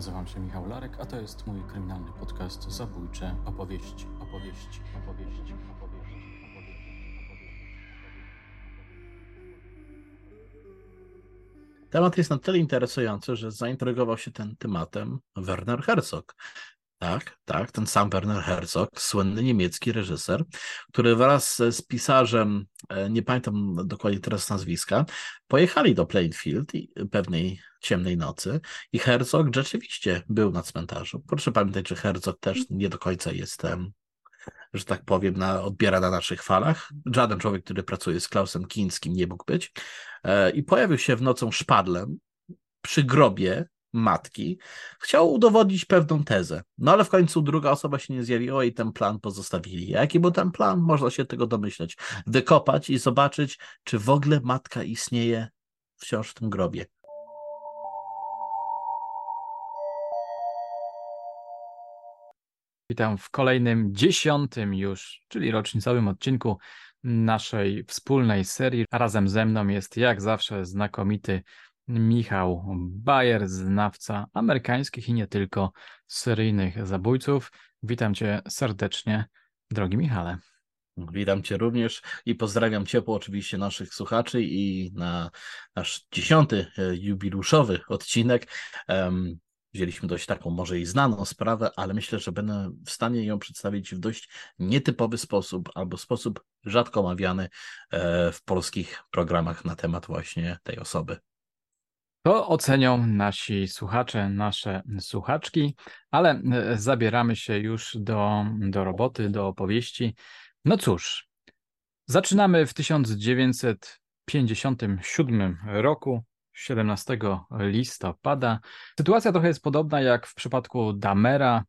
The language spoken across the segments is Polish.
Nazywam się Michał Larek, a to jest mój kryminalny podcast Zabójcze opowieści, opowieści, opowieści, opowieści. Temat jest na tyle interesujący, że zaintrygował się tym tematem Werner Herzog. Tak, tak, ten sam Werner Herzog, słynny niemiecki reżyser, który wraz z pisarzem, e, nie pamiętam dokładnie teraz nazwiska, pojechali do Plainfield pewnej ciemnej nocy i Herzog rzeczywiście był na cmentarzu. Proszę pamiętać, że Herzog też nie do końca jest, że tak powiem, na, odbiera na naszych falach. Żaden człowiek, który pracuje z Klausem Kińskim nie mógł być. E, I pojawił się w nocą szpadlem przy grobie matki, chciał udowodnić pewną tezę. No ale w końcu druga osoba się nie zjawiła i ten plan pozostawili. Jaki był ten plan? Można się tego domyśleć. Wykopać i zobaczyć, czy w ogóle matka istnieje wciąż w tym grobie. Witam w kolejnym, dziesiątym już, czyli rocznicowym odcinku naszej wspólnej serii. Razem ze mną jest jak zawsze znakomity Michał Bayer, znawca amerykańskich i nie tylko seryjnych zabójców. Witam cię serdecznie, drogi Michale. Witam Cię również i pozdrawiam ciepło oczywiście naszych słuchaczy i na nasz dziesiąty e, jubiluszowy odcinek. Wzięliśmy dość taką może i znaną sprawę, ale myślę, że będę w stanie ją przedstawić w dość nietypowy sposób albo sposób rzadko omawiany e, w polskich programach na temat właśnie tej osoby. To ocenią nasi słuchacze, nasze słuchaczki, ale e, zabieramy się już do, do roboty, do opowieści. No cóż, zaczynamy w 1957 roku, 17 listopada. Sytuacja trochę jest podobna jak w przypadku Damera,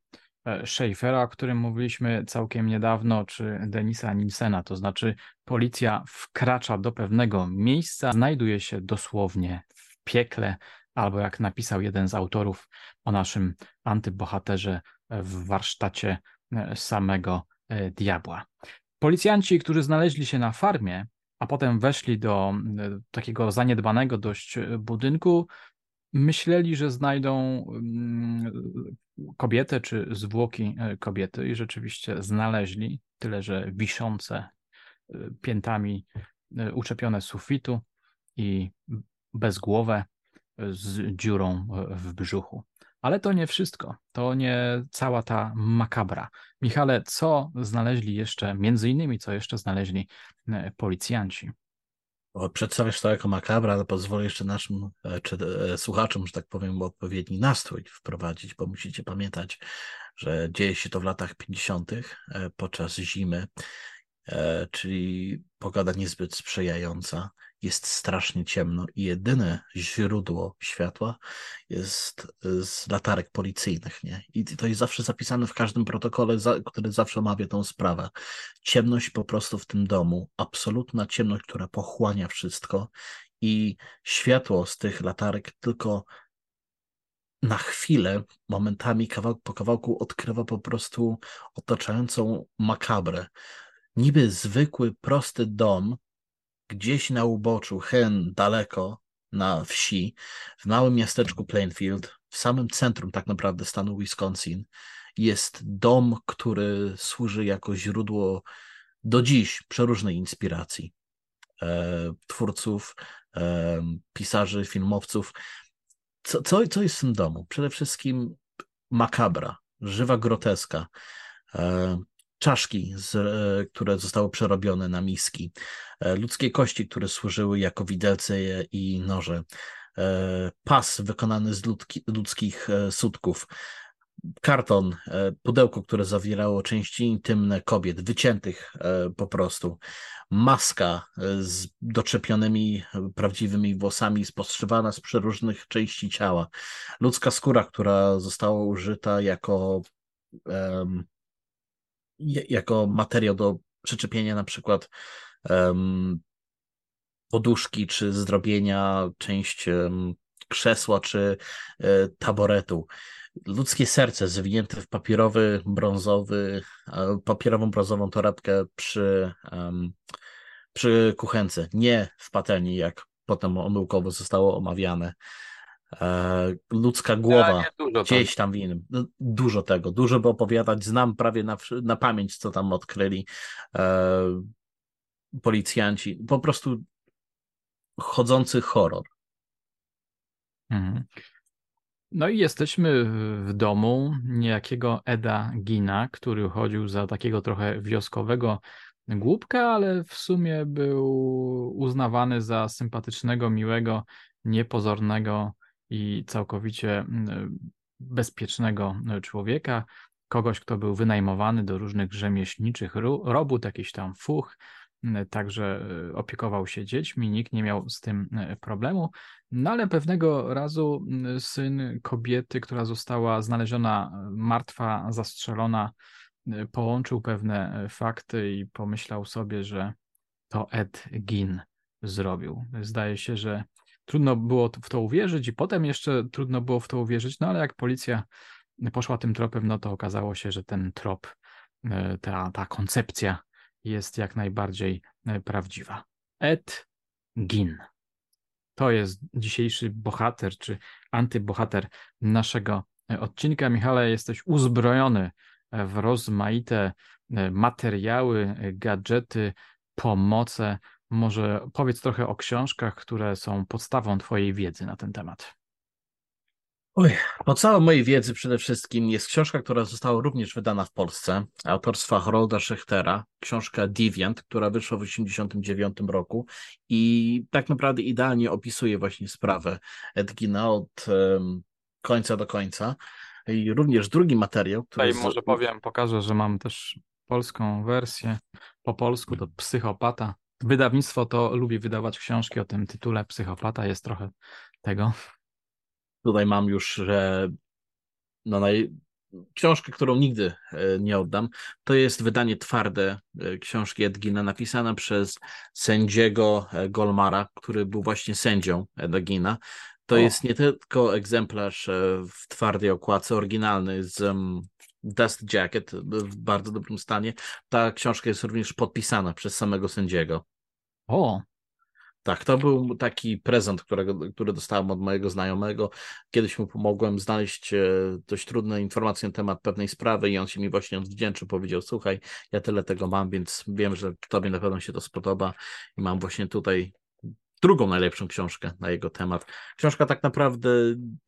e, Schaeffera, o którym mówiliśmy całkiem niedawno, czy Denisa Nielsena, to znaczy policja wkracza do pewnego miejsca, znajduje się dosłownie piekle, albo jak napisał jeden z autorów o naszym antybohaterze w warsztacie e, samego e, diabła. Policjanci, którzy znaleźli się na farmie, a potem weszli do e, takiego zaniedbanego dość budynku, myśleli, że znajdą mm, kobietę czy zwłoki kobiety i rzeczywiście znaleźli, tyle że wiszące piętami uczepione sufitu i bezgłowe z dziurą w brzuchu. Ale to nie wszystko, to nie cała ta makabra. Michale, co znaleźli jeszcze, między innymi, co jeszcze znaleźli e, policjanci? Przedstawiasz to jako makabra, ale pozwolę jeszcze naszym e, czy, e, słuchaczom, że tak powiem, odpowiedni nastrój wprowadzić, bo musicie pamiętać, że dzieje się to w latach 50. podczas zimy, czyli pogoda niezbyt sprzyjająca jest strasznie ciemno i jedyne źródło światła jest z latarek policyjnych, nie? I to jest zawsze zapisane w każdym protokole, który zawsze omawia tą sprawę. Ciemność po prostu w tym domu, absolutna ciemność, która pochłania wszystko i światło z tych latarek tylko na chwilę, momentami, kawałek po kawałku odkrywa po prostu otaczającą makabrę. Niby zwykły, prosty dom, gdzieś na uboczu, hen, daleko na wsi, w małym miasteczku Plainfield, w samym centrum tak naprawdę stanu Wisconsin, jest dom, który służy jako źródło do dziś przeróżnej inspiracji e, twórców, e, pisarzy, filmowców. Co, co, co jest w tym domu? Przede wszystkim makabra, żywa groteska, e, czaszki, z, e, które zostały przerobione na miski, e, ludzkie kości, które służyły jako widelce i noże, e, pas wykonany z ludzki, ludzkich sutków, karton, pudełko, które zawierało części intymne kobiet, wyciętych po prostu, maska z doczepionymi prawdziwymi włosami, spostrzywana z przeróżnych części ciała, ludzka skóra, która została użyta jako jako materiał do przyczepienia na przykład um, poduszki, czy zdrobienia część um, krzesła, czy e, taboretu. Ludzkie serce zwinięte w papierowy, brązowy, e, papierową, brązową torebkę przy, um, przy kuchence, nie w patelni, jak potem omyłkowo zostało omawiane. E, ludzka głowa dużo gdzieś tam w innym. No, dużo tego, dużo by opowiadać. Znam prawie na, na pamięć, co tam odkryli e, policjanci. Po prostu chodzący horror. Mhm. No i jesteśmy w domu niejakiego Eda Gina, który chodził za takiego trochę wioskowego głupka, ale w sumie był uznawany za sympatycznego, miłego, niepozornego i całkowicie mm, bezpiecznego człowieka. Kogoś, kto był wynajmowany do różnych rzemieślniczych robót, jakiś tam fuch, także e, opiekował się dziećmi, nikt nie miał z tym e, problemu. No ale pewnego razu syn kobiety, która została znaleziona e, martwa, zastrzelona, połączył pewne fakty i pomyślał sobie, że to Ed Gin zrobił. Zdaje się, że trudno było w to uwierzyć i potem jeszcze trudno było w to uwierzyć, no ale jak policja poszła tym tropem, no to okazało się, że ten trop, ta, ta koncepcja jest jak najbardziej e, prawdziwa. Ed Gin. To jest dzisiejszy bohater, czy antybohater naszego e, odcinka. Michale, jesteś uzbrojony e, w rozmaite materiały, gadżety, pomoce. Może powiedz trochę o książkach, które są podstawą Twojej wiedzy na ten temat. Oj, całej mojej wiedzy przede wszystkim jest książka, która została również wydana w Polsce, autorstwa Harolda Schechtera, książka Deviant, która wyszła w 1989 roku i tak naprawdę idealnie opisuje właśnie sprawę Edgina od um, końca do końca. I również drugi materiał, który... Tutaj może powiem, pokażę, że mam też polską wersję. Po polsku to Psychopata. Wydawnictwo to lubi wydawać książki o tym tytule Psychopata, jest trochę tego. Tutaj mam już że no naj... książkę, którą nigdy e, nie oddam. To jest wydanie twarde e, książki Edgina, napisana przez sędziego e, Golmara, który był właśnie sędzią Edgina. To o. jest nie tylko egzemplarz w twardej okładce, oryginalny z Dust Jacket w bardzo dobrym stanie. Ta książka jest również podpisana przez samego sędziego. O, tak, to był taki prezent, którego, który dostałem od mojego znajomego. Kiedyś mu pomogłem znaleźć e, dość trudne informacje na temat pewnej sprawy i on się mi właśnie odwdzięczył, powiedział, słuchaj, ja tyle tego mam, więc wiem, że tobie na pewno się to spodoba i mam właśnie tutaj drugą najlepszą książkę na jego temat. Książka tak naprawdę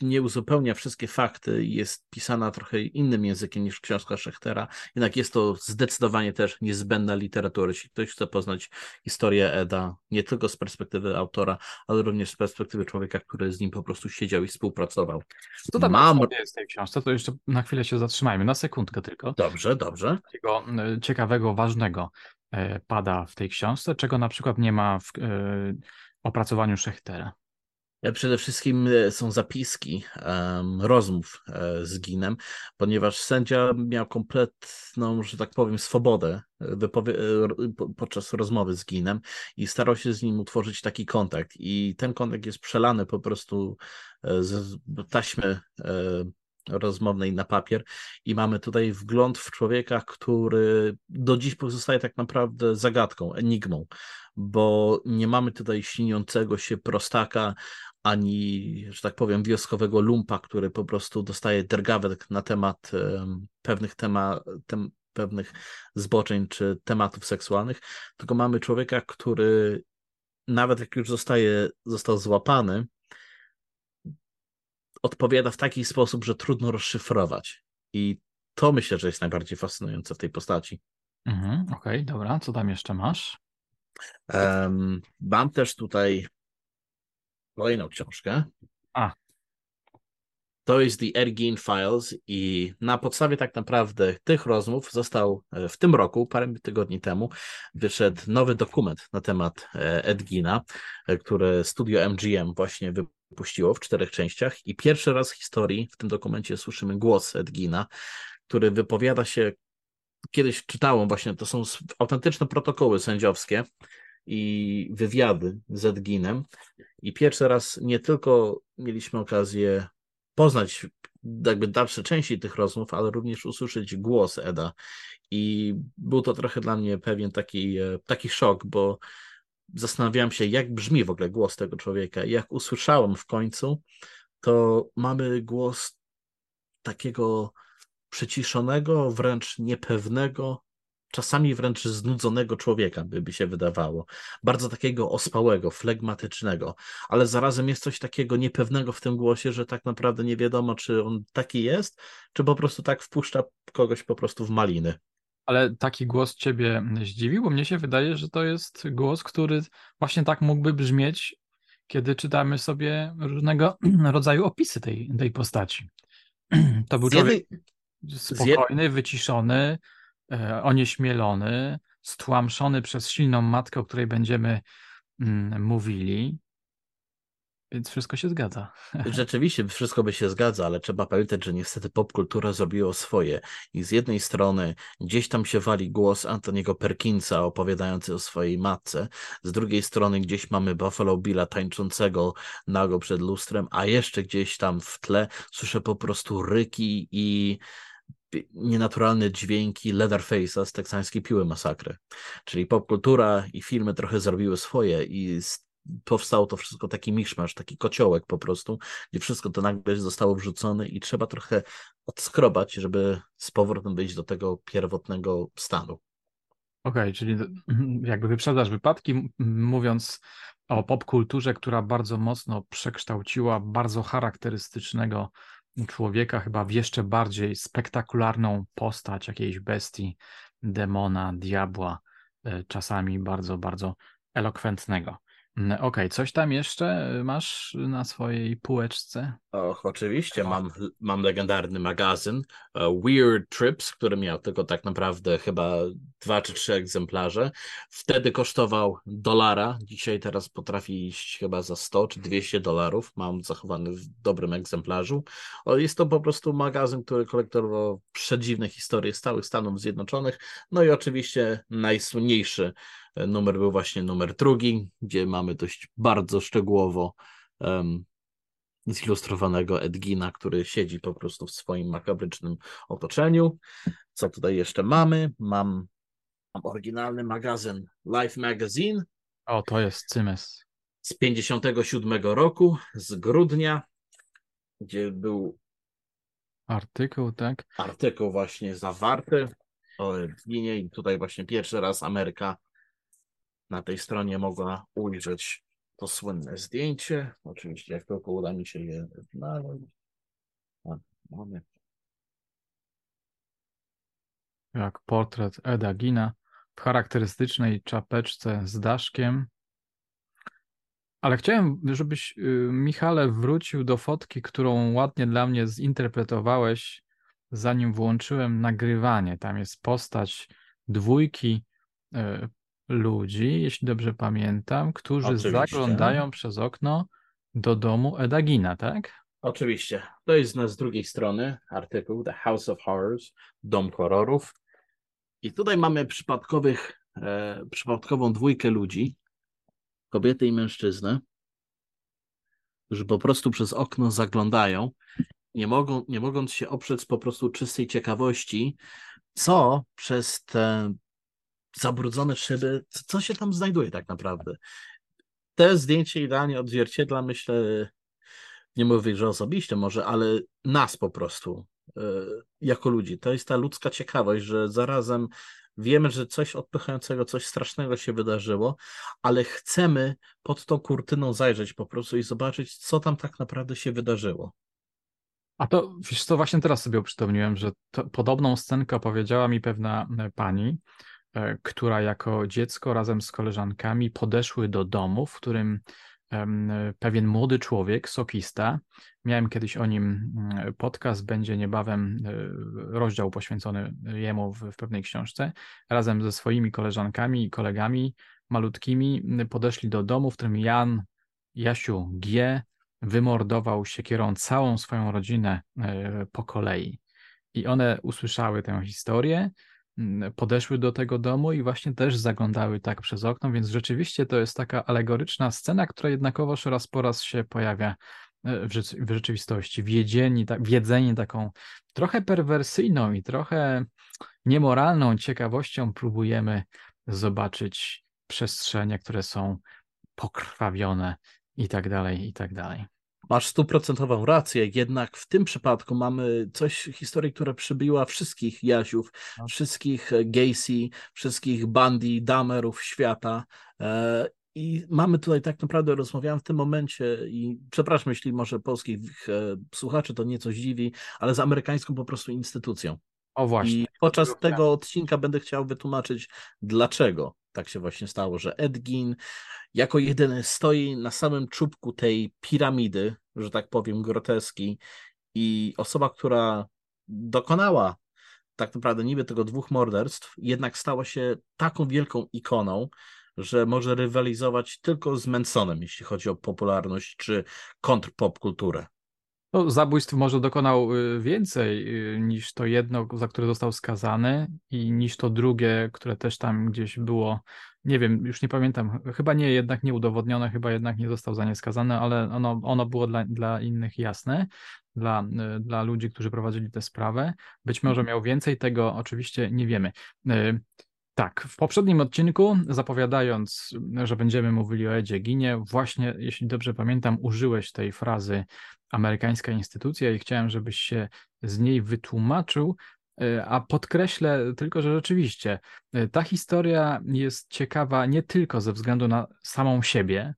nie uzupełnia wszystkie fakty, jest pisana trochę innym językiem niż książka Szechtera, jednak jest to zdecydowanie też niezbędna literatura. Jeśli ktoś chce poznać historię Eda, nie tylko z perspektywy autora, ale również z perspektywy człowieka, który z nim po prostu siedział i współpracował. Co tam Mam... jest w tej książce, to jeszcze na chwilę się zatrzymajmy, na sekundkę tylko. Dobrze, dobrze. Takiego e, ciekawego, ważnego e, pada w tej książce, czego na przykład nie ma w e, opracowaniu Schechtera? E, przede wszystkim e, są zapiski um, rozmów e, z Ginem, ponieważ sędzia miał kompletną, że tak powiem, swobodę podczas rozmowy z Ginem i starał się z nim utworzyć taki kontakt. I ten kontakt jest przelany po prostu z taśmy rozmownej na papier i mamy tutaj wgląd w człowieka, który do dziś pozostaje tak naprawdę zagadką, enigmą, bo nie mamy tutaj śniącego się prostaka, ani, że tak powiem, wioskowego lumpa, który po prostu dostaje dergawek na temat pewnych temat, tem, pewnych zboczeń czy tematów seksualnych, tylko mamy człowieka, który nawet jak już zostaje, został złapany, odpowiada w taki sposób, że trudno rozszyfrować. I to myślę, że jest najbardziej fascynujące w tej postaci. Mhm, Okej, okay, dobra. Co tam jeszcze masz? Um, mam też tutaj kolejną książkę. A. To jest The Ergin Files i na podstawie tak naprawdę tych rozmów został e, w tym roku, parę tygodni temu, wyszedł nowy dokument na temat e, Edgina, e, który studio MGM właśnie wypuściło w czterech częściach i pierwszy raz w historii w tym dokumencie słyszymy głos Edgina, który wypowiada się kiedyś czytałem właśnie, to są autentyczne protokoły sędziowskie i wywiady z Edginem i pierwszy raz nie tylko mieliśmy okazję poznać jakby dalsze części tych rozmów, ale również usłyszeć głos Eda i był to trochę dla mnie pewien taki, e, taki szok, bo zastanawiałem się, jak brzmi w ogóle głos tego człowieka. Jak usłyszałem w końcu, to mamy głos takiego przyciszonego, wręcz niepewnego, czasami wręcz znudzonego człowieka, by, by się wydawało. Bardzo takiego ospałego, flegmatycznego, ale zarazem jest coś takiego niepewnego w tym głosie, że tak naprawdę nie wiadomo, czy on taki jest, czy po prostu tak wpuszcza kogoś po prostu w maliny. Ale taki głos ciebie zdziwił, bo mnie się wydaje, że to jest głos, który właśnie tak mógłby brzmieć, kiedy czytamy sobie różnego rodzaju opisy tej, tej postaci. To był człowiek spokojny, wyciszony, e, onieśmielony, stłamszony przez silną matkę, o której będziemy mm, mówili. Więc wszystko się zgadza. Rzeczywiście wszystko by się zgadza, ale trzeba pamiętać, że niestety popkultura zrobiła swoje. I z jednej strony gdzieś tam się wali głos Antoniego Perkinsa opowiadający o swojej matce, z drugiej strony gdzieś mamy Buffalo Billa tańczącego nago przed lustrem, a jeszcze gdzieś tam w tle słyszę po prostu ryki i nienaturalne dźwięki Leatherface'a z teksańskiej piły masakry. Czyli popkultura i filmy trochę zrobiły swoje i powstało to wszystko taki miszmasz, taki kociołek po prostu, gdzie wszystko to nagle zostało wrzucone i trzeba trochę odskrobać, żeby z powrotem wyjść do tego pierwotnego stanu. Okej, okay, czyli jakby wyprzedzasz wypadki, mówiąc o popkulturze, która bardzo mocno przekształciła bardzo charakterystycznego człowieka, chyba w jeszcze bardziej spektakularną postać jakiejś bestii, demona, diabła, e, czasami bardzo, bardzo elokwentnego. Okej, okay, coś tam jeszcze masz na swojej półeczce? Och, oczywiście, mam, mam legendarny magazyn uh, Weird Trips, który miał tylko tak naprawdę chyba dwa czy trzy egzemplarze. Wtedy kosztował dolara, dzisiaj teraz potrafi iść chyba za 100 czy 200 dolarów. Mam zachowany w dobrym egzemplarzu. Jest to po prostu magazyn, który kolektorował przedziwne historie stałych Stanów Zjednoczonych. No i oczywiście najsłynniejszy Numer był właśnie numer drugi, gdzie mamy dość bardzo szczegółowo um, zilustrowanego Edgina, który siedzi po prostu w swoim makabrycznym otoczeniu. Co tutaj jeszcze mamy? Mam, mam oryginalny magazyn Life Magazine. O, to jest Cymes. Z 57 roku, z grudnia, gdzie był artykuł, tak? Artykuł właśnie zawarty o Edginie i tutaj właśnie pierwszy raz Ameryka na tej stronie mogła ujrzeć to słynne zdjęcie. Oczywiście, jak tylko uda mi się je znaleźć. A, mamy. Jak portret Eda Gina w charakterystycznej czapeczce z daszkiem. Ale chciałem, żebyś, y, Michale, wrócił do fotki, którą ładnie dla mnie zinterpretowałeś, zanim włączyłem nagrywanie. Tam jest postać dwójki y, ludzi, jeśli dobrze pamiętam, którzy Oczywiście. zaglądają przez okno do domu Edagina, tak? Oczywiście. To jest z drugiej strony artykuł The House of Horrors, Dom Horrorów. I tutaj mamy przypadkowych, e, przypadkową dwójkę ludzi, kobiety i mężczyznę, którzy po prostu przez okno zaglądają, nie, mogą, nie mogąc się oprzeć po prostu czystej ciekawości, co przez te zabrudzone szyby, co się tam znajduje tak naprawdę. Te zdjęcie idealnie odzwierciedla, myślę, nie mówię, że osobiście może, ale nas po prostu e, jako ludzi. To jest ta ludzka ciekawość, że zarazem wiemy, że coś odpychającego, coś strasznego się wydarzyło, ale chcemy pod tą kurtyną zajrzeć po prostu i zobaczyć, co tam tak naprawdę się wydarzyło. A to, wiesz co, właśnie teraz sobie uprzytomniłem, że to, podobną scenkę opowiedziała mi pewna e, pani, która jako dziecko razem z koleżankami podeszły do domu, w którym pewien młody człowiek, sokista, miałem kiedyś o nim mm, podcast, będzie niebawem e, rozdział poświęcony jemu w, w pewnej książce, razem ze swoimi koleżankami i kolegami malutkimi podeszli do domu, w którym Jan Jasiu G wymordował siekierą całą swoją rodzinę e, po kolei. I one usłyszały tę historię, Mm, podeszły do tego domu i właśnie też zaglądały tak przez okno, więc rzeczywiście to jest taka alegoryczna scena, która jednakowoż raz po raz się pojawia e, w, rzeczywistości. Wiedzieni, tak, taką trochę perwersyjną i trochę niemoralną ciekawością próbujemy zobaczyć przestrzenie, które są pokrwawione i tak dalej, i tak dalej. Masz stuprocentową rację, jednak w tym przypadku mamy coś, historię, która przybiła wszystkich Jaziów, no. wszystkich Gacy, wszystkich Bundy, Damerów świata e, i mamy tutaj tak naprawdę, rozmawiałem w tym momencie i przepraszam, jeśli może polskich e, słuchaczy to nieco zdziwi, ale z amerykańską po prostu instytucją. O właśnie. I podczas tego odcinka będę chciał wytłumaczyć, dlaczego tak się właśnie stało, że Ed Gein jako jedyny stoi na samym czubku tej piramidy, że tak powiem, groteski i osoba, która dokonała tak naprawdę niby tego dwóch morderstw, jednak stała się taką wielką ikoną, że może rywalizować tylko z Mansonem, jeśli chodzi o popularność czy kontrpopkulturę. No, zabójstw może dokonał y, więcej y, niż to jedno, za które został skazany i niż to drugie, które też tam gdzieś było, nie wiem, już nie pamiętam, chyba nie, jednak nie udowodnione, chyba jednak nie został za nie skazany, ale ono, ono było dla, dla innych jasne, dla, y, dla ludzi, którzy prowadzili tę sprawę. Być może miał więcej, tego oczywiście nie wiemy. Tak, w poprzednim odcinku, zapowiadając, że będziemy mówili o Edzie Ginie, właśnie, jeśli dobrze pamiętam, użyłeś tej frazy amerykańska instytucja i chciałem, żebyś się z niej wytłumaczył, e, a podkreślę tylko, że rzeczywiście e, ta historia jest ciekawa nie tylko ze względu na samą siebie,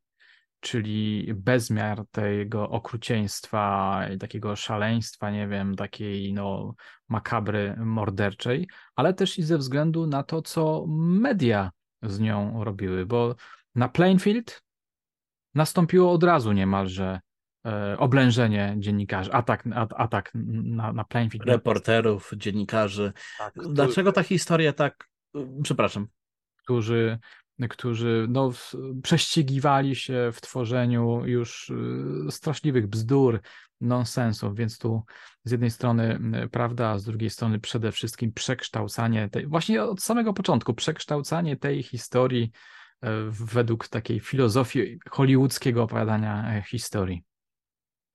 czyli bezmiar tego okrucieństwa i takiego szaleństwa, nie wiem, takiej no makabry morderczej, ale też i ze względu na to, co media z nią robiły, bo na Plainfield nastąpiło od razu niemalże e, oblężenie dziennikarzy, atak, atak na, na Plainfield. Reporterów, dziennikarzy. Tak, Dlaczego ta historia tak, przepraszam. Którzy którzy no, prześcigiwali się w tworzeniu już y, straszliwych bzdur, nonsensów, więc tu z jednej strony prawda, a z drugiej strony przede wszystkim przekształcanie tej, właśnie od samego początku, przekształcanie tej historii e, według takiej filozofii hollywoodzkiego opowiadania historii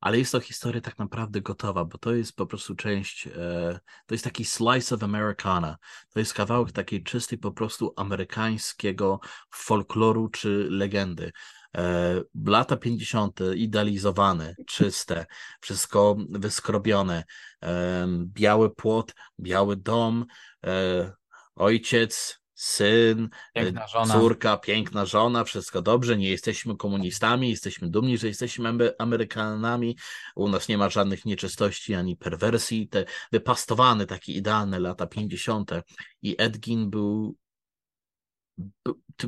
ale jest to historia tak naprawdę gotowa, bo to jest po prostu część, e, to jest taki slice of Americana. To jest kawałek takiej czystej po prostu amerykańskiego folkloru czy legendy. E, lata 50. idealizowane, czyste, wszystko wyskrobione, e, biały płot, biały dom, ojciec, syn, piękna żona. córka, piękna żona, wszystko dobrze, nie jesteśmy komunistami, jesteśmy dumni, że jesteśmy Amerykanami, u nas nie ma żadnych nieczystości ani perwersji, te wypastowane, takie idealne lata 50. I Edgin był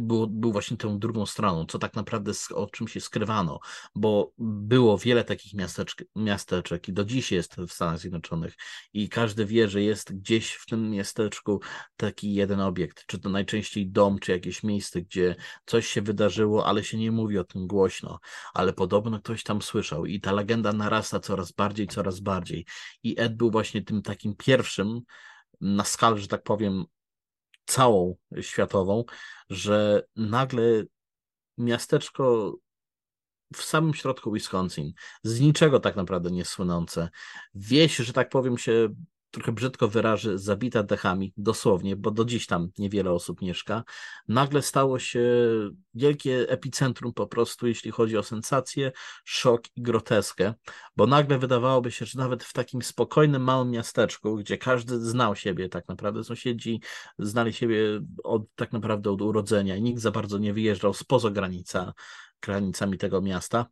był, był właśnie tą drugą stroną, co tak naprawdę o czym się skrywano, bo było wiele takich miasteczek, miasteczek i do dziś jest w Stanach Zjednoczonych i każdy wie, że jest gdzieś w tym miasteczku taki jeden obiekt, czy to najczęściej dom, czy jakieś miejsce, gdzie coś się wydarzyło, ale się nie mówi o tym głośno, ale podobno ktoś tam słyszał i ta legenda narasta coraz bardziej, coraz bardziej. I Ed był właśnie tym takim pierwszym na skalę, że tak powiem, całą światową, że nagle miasteczko w samym środku Wisconsin, z niczego tak naprawdę nie słynące, wieś, że tak powiem, się trochę brzydko wyrażę, zabita dechami, dosłownie, bo do dziś tam niewiele osób mieszka, nagle stało się wielkie epicentrum po prostu, jeśli chodzi o sensację, szok i groteskę, bo nagle wydawałoby się, że nawet w takim spokojnym, małym miasteczku, gdzie każdy znał siebie, tak naprawdę sąsiedzi znali siebie od, tak naprawdę od urodzenia i nikt za bardzo nie wyjeżdżał spoza granica, granicami tego miasta,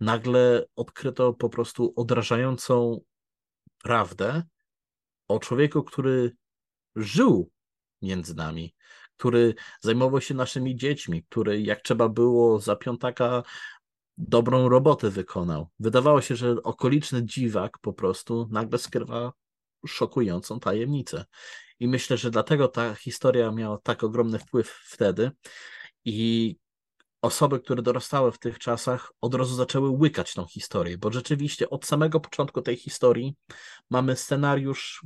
nagle odkryto po prostu odrażającą prawdę, o człowieku, który żył między nami, który zajmował się naszymi dziećmi, który jak trzeba było za piątaka dobrą robotę wykonał. Wydawało się, że okoliczny dziwak po prostu nagle skrywa szokującą tajemnicę. I myślę, że dlatego ta historia miała tak ogromny wpływ wtedy. I osoby, które dorastały w tych czasach, od razu zaczęły łykać tą historię, bo rzeczywiście od samego początku tej historii mamy scenariusz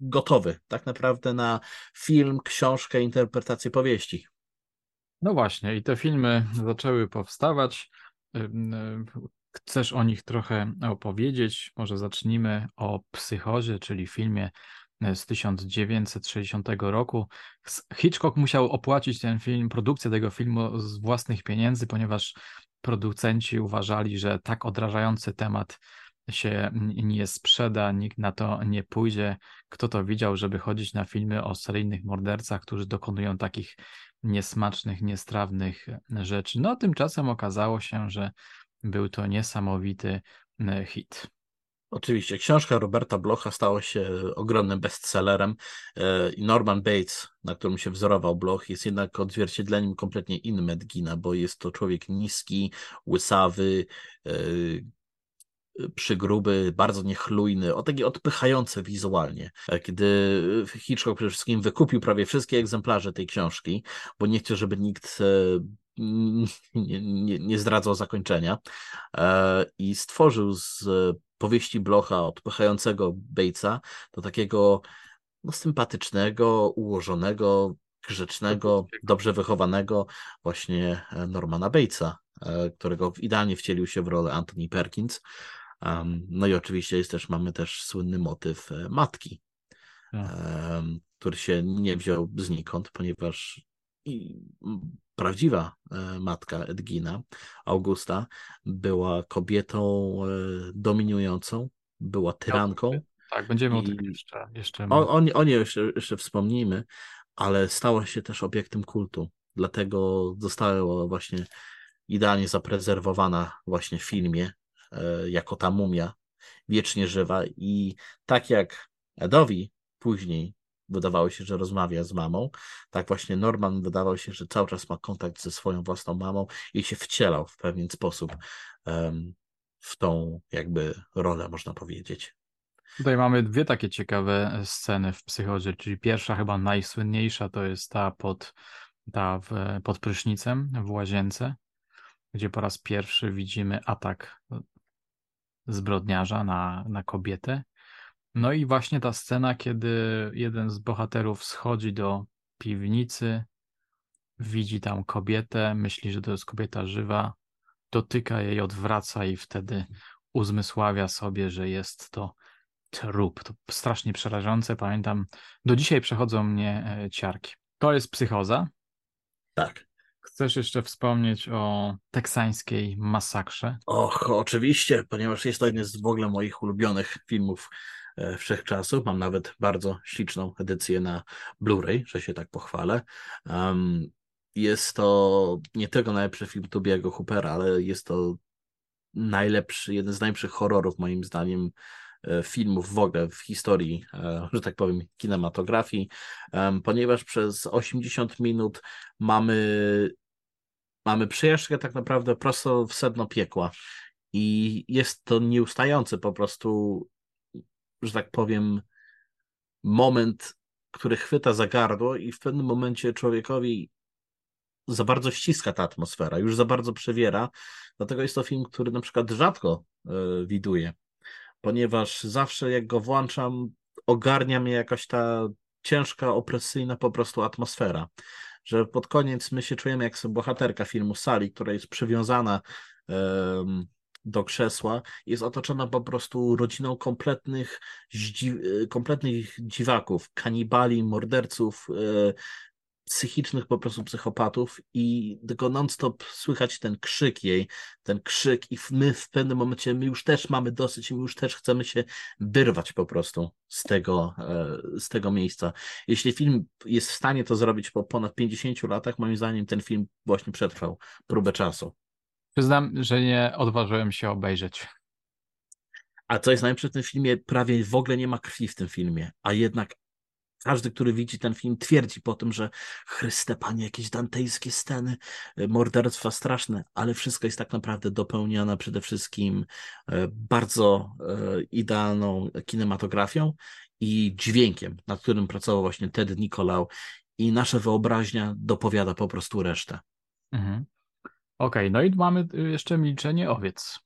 gotowy, tak naprawdę na film, książkę, interpretację powieści. No właśnie, i te filmy zaczęły powstawać. Chcesz o nich trochę opowiedzieć? Może zacznijmy o Psychozie, czyli filmie z 1960 roku. Hitchcock musiał opłacić ten film, produkcję tego filmu z własnych pieniędzy, ponieważ producenci uważali, że tak odrażający temat się nie sprzeda, nikt na to nie pójdzie. Kto to widział, żeby chodzić na filmy o seryjnych mordercach, którzy dokonują takich niesmacznych, niestrawnych rzeczy. No tymczasem okazało się, że był to niesamowity e, hit. Oczywiście, książka Roberta Blocha stała się ogromnym bestsellerem e, i Norman Bates, na którym się wzorował Bloch, jest jednak odzwierciedleniem kompletnie innym Edgina, bo jest to człowiek niski, łysawy, e, przygruby, bardzo niechlujny, o takie odpychające wizualnie. Kiedy Hitchcock przede wszystkim wykupił prawie wszystkie egzemplarze tej książki, bo nie chciał, żeby nikt nie, nie, nie zdradzał zakończenia e, i stworzył z powieści Blocha odpychającego Batesa do takiego no, sympatycznego, ułożonego, grzecznego, dobrze wychowanego właśnie Normana Batesa, e, którego idealnie wcielił się w rolę Anthony Perkins. No i oczywiście jest też, mamy też słynny motyw e, matki, tak. który się nie wziął znikąd, ponieważ prawdziwa e, matka Edgina, Augusta, była kobietą e, dominującą, była tyranką. Tak, będziemy I... o tym jeszcze. jeszcze... O, o, o niej jeszcze, jeszcze wspomnijmy, ale stała się też obiektem kultu. Dlatego została właśnie idealnie zaprezerwowana właśnie w filmie E, jako ta mumia wiecznie żywa i tak jak Edowi później wydawało się, że rozmawia z mamą, tak właśnie Norman wydawał się, że cały czas ma kontakt ze swoją własną mamą i się wcielał w pewien sposób um, w tą jakby rolę, można powiedzieć. Tutaj mamy dwie takie ciekawe sceny w psychozie, czyli pierwsza, chyba najsłynniejsza, to jest ta pod, ta w, pod prysznicem w łazience, gdzie po raz pierwszy widzimy atak zbrodniarza na, na kobietę. No i właśnie ta scena, kiedy jeden z bohaterów schodzi do piwnicy, widzi tam kobietę, myśli, że to jest kobieta żywa, dotyka jej, odwraca i wtedy uzmysławia sobie, że jest to trup. To strasznie przerażające. Pamiętam, do dzisiaj przechodzą mnie e, ciarki. To jest psychoza. Tak. Chcesz jeszcze wspomnieć o teksańskiej masakrze? Och, oczywiście, ponieważ jest to jeden z w ogóle moich ulubionych filmów wszechczasów. Mam nawet bardzo śliczną edycję na Blu-ray, że się tak pochwalę. Um, jest to nie tylko najlepszy film Tobiego Hoopera, ale jest to najlepszy, jeden z najlepszych horrorów moim zdaniem e, filmów w ogóle w historii, e, że tak powiem, kinematografii, ponieważ przez 80 minut mamy mamy przejażdżkę tak naprawdę prosto w sedno piekła. I jest to nieustający po prostu, że tak powiem, moment, który chwyta za gardło i w pewnym momencie człowiekowi za bardzo ściska ta atmosfera, już za bardzo przewiera. Dlatego jest to film, który na przykład rzadko y, widuję, ponieważ zawsze jak go włączam, ogarnia mnie jakaś ta ciężka, opresyjna po prostu atmosfera że pod koniec my się czujemy jak bohaterka filmu Sali, która jest przywiązana um, do krzesła, jest otoczona po prostu rodziną kompletnych, kompletnych dziwaków, kanibali, morderców, e, psychicznych po prostu psychopatów i tylko non-stop słychać ten krzyk jej, ten krzyk i my w pewnym momencie, my już też mamy dosyć i my już też chcemy się wyrwać po prostu z tego, e, z tego miejsca. Jeśli film jest w stanie to zrobić po ponad 50 latach, moim zdaniem ten film właśnie przetrwał próbę czasu. Przyznam, że nie odważyłem się obejrzeć. A co jest najlepsze w tym filmie, prawie w ogóle nie ma krwi w tym filmie, a jednak każdy, który widzi ten film, twierdzi po tym, że Chryste Panie, jakieś dantejskie sceny, e, morderstwa straszne, ale wszystko jest tak naprawdę dopełnione przede wszystkim e, bardzo e, idealną kinematografią i dźwiękiem, nad którym pracował właśnie Ted Nicolau i nasza wyobraźnia dopowiada po prostu resztę. Mhm. Okej, okay, no i mamy jeszcze Milczenie Owiec.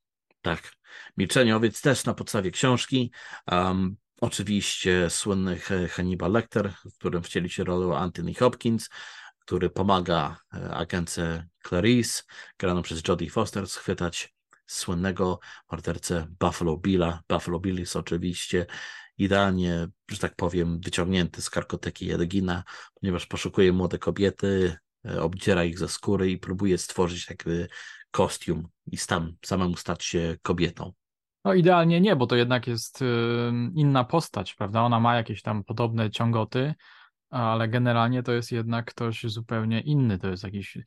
Tak, Milczenie Owiec też na podstawie książki. Um, Oczywiście słynny Hannibal Lecter, w którym wcieli się rolę Anthony Hopkins, który pomaga e, agence Clarice, graną przez Jodie Foster, schwytać słynnego mordercę Buffalo Billa. Buffalo Bill jest oczywiście idealnie, że tak powiem, wyciągnięty z karkoteki Edgina, ponieważ poszukuje młode kobiety, obdziera ich ze skóry i próbuje stworzyć jakby kostium i tam samemu stać się kobietą. No idealnie nie, bo to jednak jest inna postać, prawda? Ona ma jakieś tam podobne ciągoty, ale generalnie to jest jednak ktoś zupełnie inny. To jest jakiś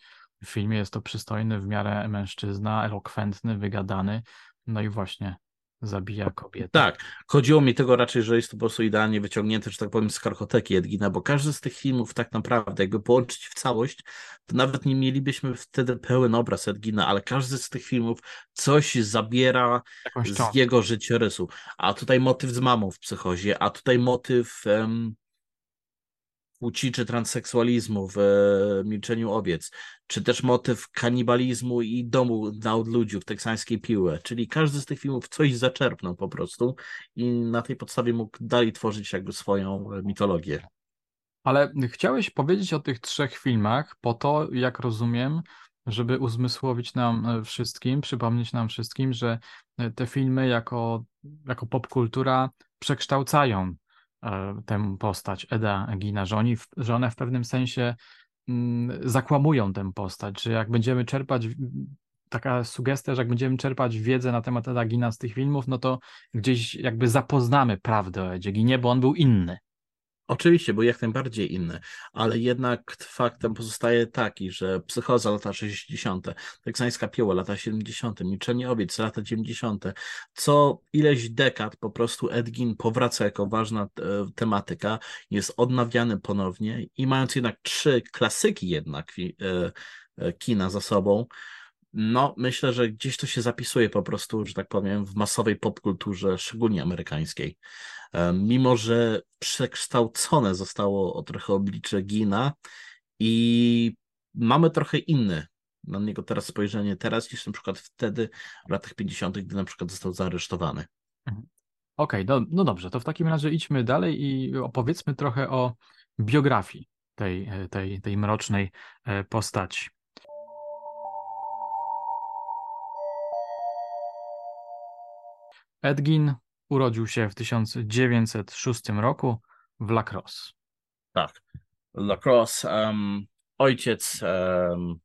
w filmie jest to przystojny w miarę mężczyzna, elokwentny, wygadany. No i właśnie zabija kobietę. Tak, chodziło mi tego raczej, że jest to po prostu idealnie wyciągnięte, że tak powiem, z karchoteki Edgina, bo każdy z tych filmów tak naprawdę, jakby połączyć w całość, to nawet nie mielibyśmy wtedy pełen obraz Edgina, ale każdy z tych filmów coś zabiera z jego życiorysu. A tutaj motyw z mamą w psychozie, a tutaj motyw um, płci czy transseksualizmu w e, Milczeniu Owiec, czy też motyw kanibalizmu i domu na odludziu w teksańskiej piłę, czyli każdy z tych filmów coś zaczerpnął po prostu i na tej podstawie mógł dalej tworzyć jakby swoją e, mitologię. Ale chciałeś powiedzieć o tych trzech filmach po to, jak rozumiem, żeby uzmysłowić nam e, wszystkim, przypomnieć nam wszystkim, że te filmy jako, jako popkultura przekształcają tę postać Eda Gina, że, oni, że one w pewnym sensie mm, zakłamują tę postać, że jak będziemy czerpać taka sugestia, że jak będziemy czerpać wiedzę na temat Eda Gina z tych filmów, no to gdzieś jakby zapoznamy prawdę o Edzie Ginie, bo on był inny. Oczywiście, był jak najbardziej inny, ale jednak faktem pozostaje taki, że psychoza lata 60., teksańska pioła lata 70., milczenie owiec lata 90., co ileś dekad po prostu Edgin powraca jako ważna e, tematyka, jest odnawiany ponownie i mając jednak trzy klasyki jednak e, e, kina za sobą, no, myślę, że gdzieś to się zapisuje po prostu, że tak powiem, w masowej popkulturze, szczególnie amerykańskiej. Mimo, że przekształcone zostało trochę oblicze Gina i mamy trochę inne na niego teraz spojrzenie teraz niż na przykład wtedy w latach 50., gdy na przykład został zaaresztowany. Mhm. Okej, okay, no, no dobrze, to w takim razie idźmy dalej i opowiedzmy trochę o biografii tej, tej, tej mrocznej e, postaci. Edgin urodził się w 1906 roku w La Crosse. Tak, La Crosse. Um, ojciec um,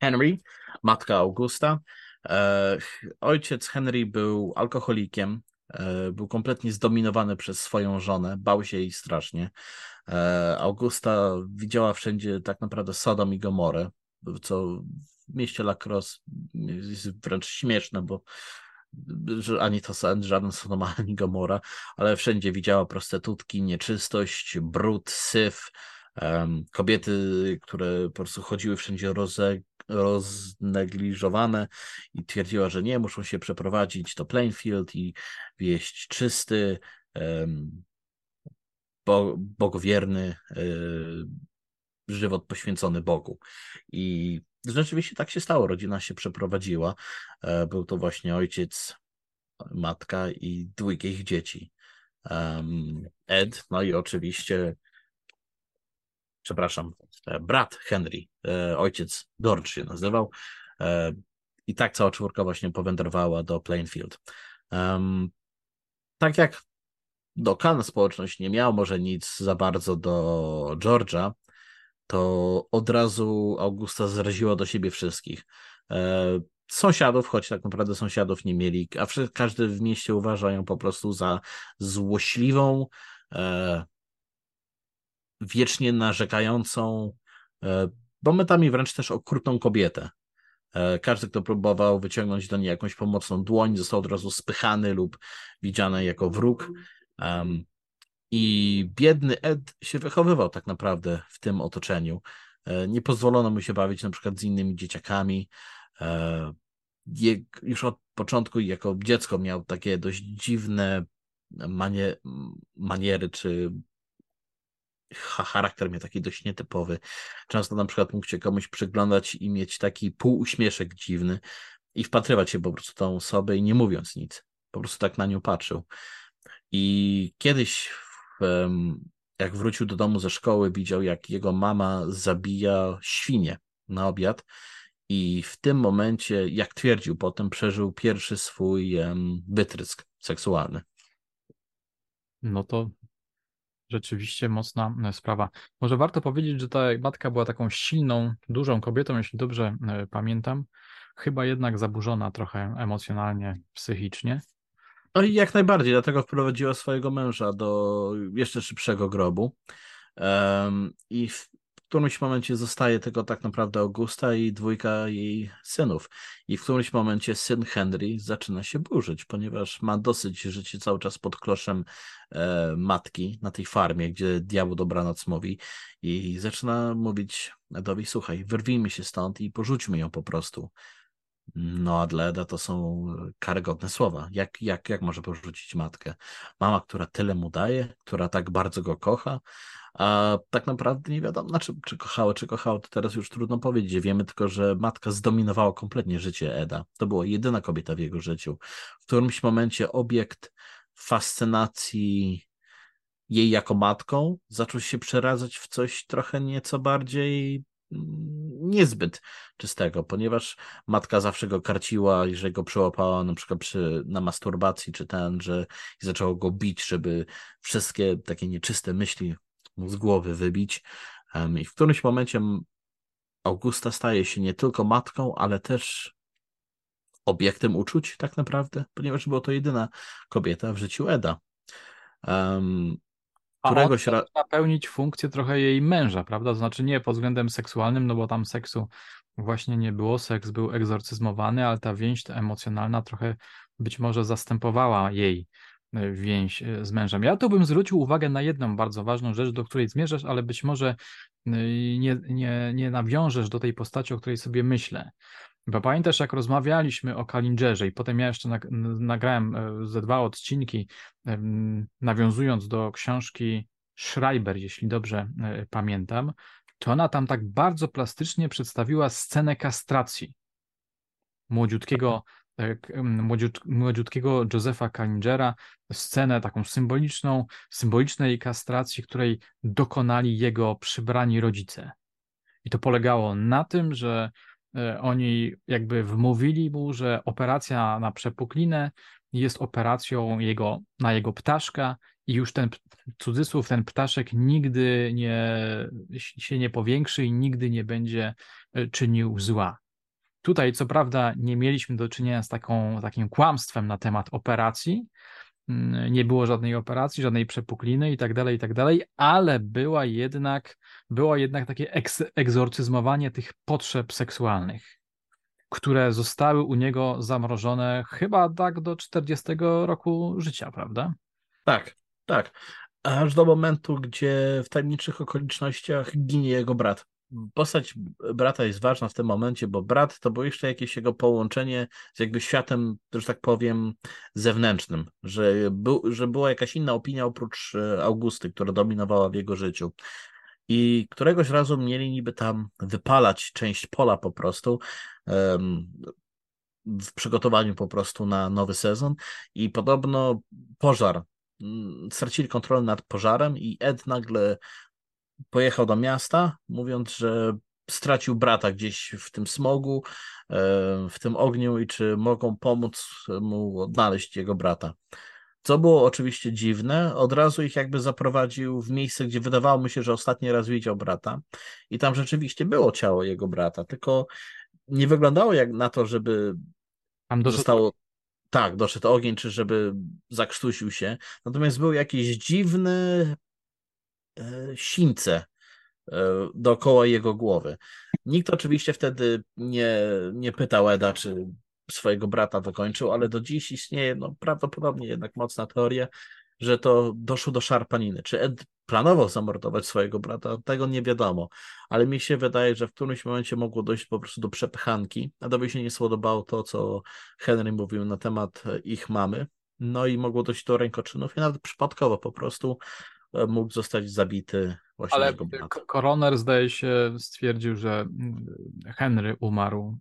Henry, matka Augusta. E, ojciec Henry był alkoholikiem, e, był kompletnie zdominowany przez swoją żonę, bał się jej strasznie. E, Augusta widziała wszędzie tak naprawdę Sodom i Gomorę, co w mieście La Crosse jest wręcz śmieszne, bo ani to żaden Sodoma, ani Gomora, ale wszędzie widziała prostytutki, nieczystość, brud, syf, um, kobiety, które po prostu chodziły wszędzie roze, roznegliżowane i twierdziła, że nie, muszą się przeprowadzić do Plainfield i wieść czysty, um, bo, bogowierny y, żywot poświęcony Bogu. I Rzeczywiście tak się stało. Rodzina się przeprowadziła. E, był to właśnie ojciec, matka i dwójkę ich dzieci. Ed, no i oczywiście, przepraszam, e, brat Henry, e, ojciec George się nazywał. I tak cała czwórka właśnie powędrowała do Plainfield. Tak jak do Kan społeczność nie miała może nic za bardzo do George'a, to od razu Augusta zraziła do siebie wszystkich. E, sąsiadów, choć tak naprawdę sąsiadów nie mieli, a każdy w mieście uważa ją po prostu za złośliwą, e, wiecznie narzekającą, e, momentami wręcz też okrutną kobietę. Każdy, kto próbował wyciągnąć do niej jakąś pomocną dłoń, został od razu spychany lub widziany jako wróg. I biedny Ed się wychowywał tak naprawdę w tym otoczeniu. E, nie pozwolono mu się bawić na przykład z innymi dzieciakami. E, już od początku jako dziecko miał takie dość dziwne manie, maniery, czy charakter miał taki dość nietypowy. Często na przykład mógł się komuś przyglądać i mieć taki półuśmieszek dziwny i wpatrywać się po prostu tą osobę i nie mówiąc nic. Po prostu tak na nią patrzył. I kiedyś jak wrócił do domu ze szkoły, widział, jak jego mama zabija świnie na obiad. I w tym momencie, jak twierdził, potem przeżył pierwszy swój wytrysk seksualny. No to rzeczywiście mocna sprawa. Może warto powiedzieć, że ta matka była taką silną, dużą kobietą, jeśli dobrze pamiętam, chyba jednak zaburzona trochę emocjonalnie, psychicznie. No i jak najbardziej, dlatego wprowadziła swojego męża do jeszcze szybszego grobu. Um, I w którymś momencie zostaje tylko tak naprawdę Augusta i dwójka jej synów. I w którymś momencie syn Henry zaczyna się burzyć, ponieważ ma dosyć życie cały czas pod kloszem e, matki na tej farmie, gdzie diabeł dobranoc mówi i zaczyna mówić Edowi, słuchaj, wyrwijmy się stąd i porzućmy ją po prostu. No, a dla Eda to są karygodne słowa. Jak, jak, jak może porzucić matkę? Mama, która tyle mu daje, która tak bardzo go kocha, a tak naprawdę nie wiadomo, znaczy, czy kochało, czy kochało, to teraz już trudno powiedzieć. Wiemy tylko, że matka zdominowała kompletnie życie Eda. To była jedyna kobieta w jego życiu. W którymś momencie obiekt fascynacji jej jako matką zaczął się przeradzać w coś trochę nieco bardziej niezbyt czystego, ponieważ matka zawsze go karciła, jeżeli go przyłapała na przykład przy, na masturbacji, czy ten, że i zaczęło go bić, żeby wszystkie takie nieczyste myśli z głowy wybić. I w którymś momencie Augusta staje się nie tylko matką, ale też obiektem uczuć, tak naprawdę, ponieważ była to jedyna kobieta w życiu Eda. Um, któregoś razu. napełnić funkcję trochę jej męża, prawda? To znaczy nie pod względem seksualnym, no bo tam seksu właśnie nie było, seks był egzorcyzmowany, ale ta więź ta emocjonalna trochę być może zastępowała jej e, więź e, z mężem. Ja tu bym zwrócił uwagę na jedną bardzo ważną rzecz, do której zmierzasz, ale być może e, nie, nie, nie nawiążesz do tej postaci, o której sobie myślę. Bo pamiętasz, jak rozmawialiśmy o Kalingerze i potem ja jeszcze nagrałem e, ze dwa odcinki, nawiązując do książki Schreiber, jeśli dobrze e, pamiętam, to ona tam tak bardzo plastycznie przedstawiła scenę kastracji młodziutkiego, e, młodziutkiego Josefa Kalingera, scenę taką symboliczną, symbolicznej kastracji, której dokonali jego przybrani rodzice. I to polegało na tym, że oni jakby wmówili mu, że operacja na przepuklinę jest operacją jego, na jego ptaszka i już ten cudzysłów, ten ptaszek nigdy nie, się nie powiększy i nigdy nie będzie e, czynił zła. Tutaj, co prawda, nie mieliśmy do czynienia z taką, takim kłamstwem na temat operacji, Mm, nie było żadnej operacji, żadnej przepukliny i tak dalej, i tak dalej, ale była jednak, było jednak takie eks, egzorcyzmowanie tych potrzeb seksualnych, które zostały u niego zamrożone chyba tak do 40 roku życia, prawda? Tak, tak. Aż do momentu, gdzie w tajemniczych okolicznościach ginie jego brat postać brata jest ważna w tym momencie, bo brat to było jeszcze jakieś jego połączenie z jakby światem, że tak powiem, zewnętrznym, że, był, że była jakaś inna opinia oprócz e, Augusty, która dominowała w jego życiu. I któregoś razu mieli niby tam wypalać część pola po prostu w przygotowaniu po prostu na nowy sezon i podobno pożar mm, stracili kontrolę nad pożarem i Ed nagle pojechał do miasta, mówiąc, że stracił brata gdzieś w tym smogu, w tym ogniu i czy mogą pomóc mu odnaleźć jego brata. Co było oczywiście dziwne, od razu ich jakby zaprowadził w miejsce, gdzie wydawało mu się, że ostatni raz widział brata i tam rzeczywiście było ciało jego brata, tylko nie wyglądało jak na to, żeby tam zostało... Tak, doszedł ogień, czy żeby zakrztusił się. Natomiast był jakiś dziwny, E, sińce e, dookoła jego głowy. Nikt oczywiście wtedy nie, nie pytał Eda, czy swojego brata wykończył, ale do dziś istnieje no, prawdopodobnie jednak mocna teoria, że to doszło do szarpaniny. Czy Ed planował zamordować swojego brata? Tego nie wiadomo, ale mi się wydaje, że w którymś momencie mogło dojść po prostu do przepychanki. Edowi się nie spodobało to, co Henry mówił na temat ich mamy, no i mogło dojść do rękoczynów i nawet przypadkowo po prostu mógł zostać zabity właśnie Ale koroner zdaje się stwierdził, że mm, Henry umarł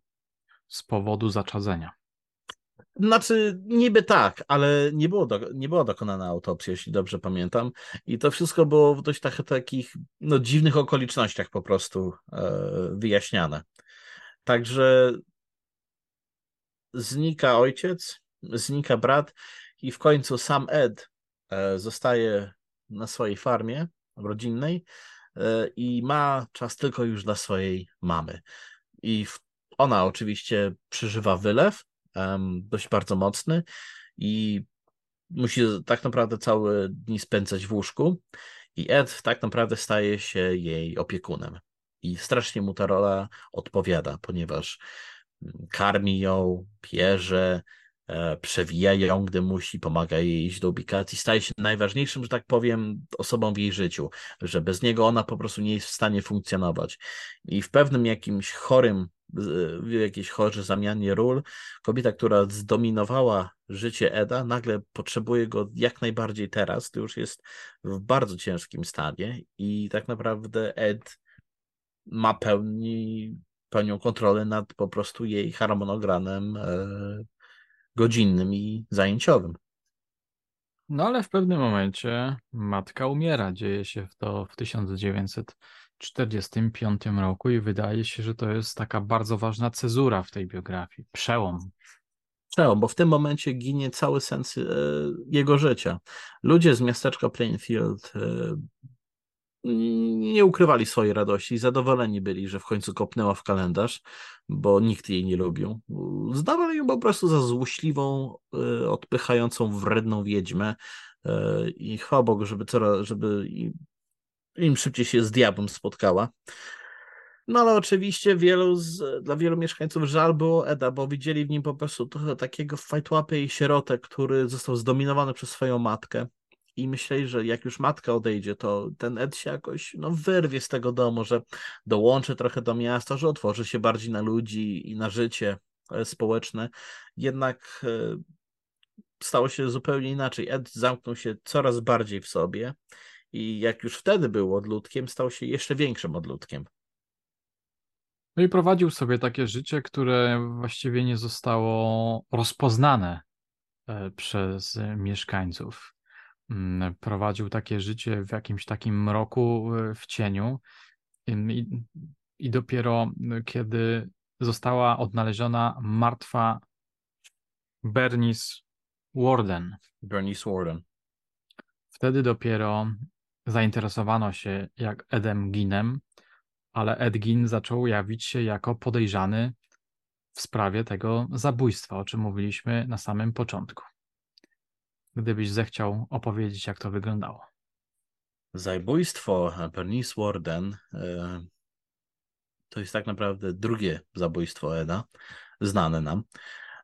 z powodu zaczadzenia. Znaczy, niby tak, ale nie, było do, nie była dokonana autopsja, jeśli dobrze pamiętam. I to wszystko było w dość tak, takich no, dziwnych okolicznościach po prostu e, wyjaśniane. Także znika ojciec, znika brat i w końcu sam Ed e, zostaje na swojej farmie rodzinnej e, i ma czas tylko już dla swojej mamy. I ona oczywiście przeżywa wylew, dość bardzo mocny i musi tak naprawdę całe dni spędzać w łóżku i Ed tak naprawdę staje się jej opiekunem. I strasznie mu ta rola odpowiada, ponieważ mm, karmi ją, bierze, e, przewija ją, gdy musi, pomaga jej iść do ubikacji, staje się najważniejszym, że tak powiem, osobą w jej życiu, że bez niego ona po prostu nie jest w stanie funkcjonować. I w pewnym jakimś chorym w jakiejś chorze zamianie ról. Kobieta, która zdominowała życie Eda, nagle potrzebuje go jak najbardziej teraz, to już jest w bardzo ciężkim stanie i tak naprawdę Ed ma pełni, pełnią kontrolę nad po prostu jej harmonogramem e, godzinnym i zajęciowym. No ale w pewnym momencie matka umiera. Dzieje się to w 1945 roku i wydaje się, że to jest taka bardzo ważna cezura w tej biografii. Przełom. Przełom, bo w tym momencie ginie cały sens e, jego życia. Ludzie z miasteczka Plainfield e, nie ukrywali swojej radości, zadowoleni byli, że w końcu kopnęła w kalendarz, bo nikt jej nie lubił. Zdawali ją po prostu za złośliwą, e, odpychającą wredną wiedźmę e, i chwała Bogu, żeby, coraz, żeby im szybciej się z diabłem spotkała. No ale oczywiście wielu z, dla wielu mieszkańców żal było Eda, bo widzieli w nim po prostu trochę takiego fajtłapy i sierotę, który został zdominowany przez swoją matkę i myśleli, że jak już matka odejdzie, to ten Ed się jakoś no, wyrwie z tego domu, że dołączy trochę do miasta, że otworzy się bardziej na ludzi i na życie e, społeczne. Jednak e, stało się zupełnie inaczej. Ed zamknął się coraz bardziej w sobie i jak już wtedy był odludkiem, stał się jeszcze większym odludkiem. No i prowadził sobie takie życie, które właściwie nie zostało rozpoznane e, przez mieszkańców. Mm, prowadził takie życie w jakimś takim mroku, e, w cieniu. I, i dopiero e, kiedy została odnaleziona martwa Bernice Warden. Bernice Warden. Wtedy dopiero zainteresowano się jak Edem Ginem, ale Ed Gin zaczął jawić się jako podejrzany w sprawie tego zabójstwa, o czym mówiliśmy na samym początku gdybyś zechciał opowiedzieć, jak to wyglądało. Zabójstwo Bernice Warden e, to jest tak naprawdę drugie zabójstwo Eda, znane nam.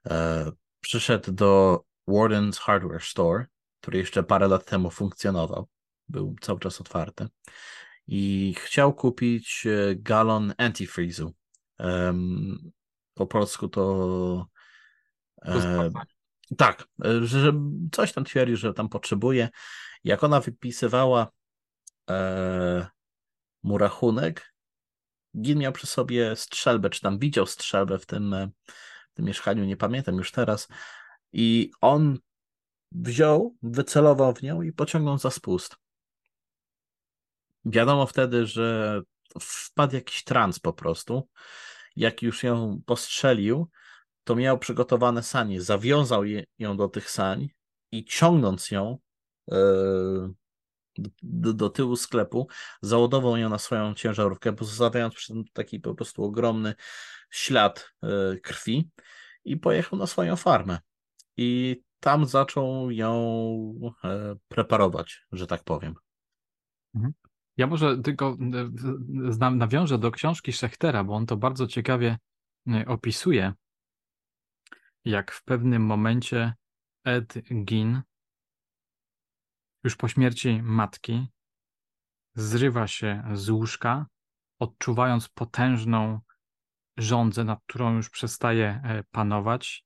E, przyszedł do Warden's Hardware Store, który jeszcze parę lat temu funkcjonował. Był cały czas otwarty. I chciał kupić e, galon antifreezu. Po polsku to. Tak, że coś tam twierdzi, że tam potrzebuje. Jak ona wypisywała e, mu rachunek, Gil miał przy sobie strzelbę, czy tam widział strzelbę w tym, e, w tym mieszkaniu, nie pamiętam już teraz. I on wziął, wycelował w nią i pociągnął za spust. Wiadomo wtedy, że wpadł jakiś trans po prostu. Jak już ją postrzelił, to miał przygotowane sanie, zawiązał je, ją do tych sań i ciągnąc ją e, do, do, tyłu sklepu, załadował ją na swoją ciężarówkę, pozostawiając przy tym taki po prostu ogromny ślad e, krwi i pojechał na swoją farmę. I tam zaczął ją e, preparować, że tak powiem. Mhm. Ja może tylko nawiążę do książki Schechtera, bo on to bardzo ciekawie opisuje jak w pewnym momencie Ed Gin, już po śmierci matki, zrywa się z łóżka, odczuwając potężną żądzę, nad którą już przestaje e, panować,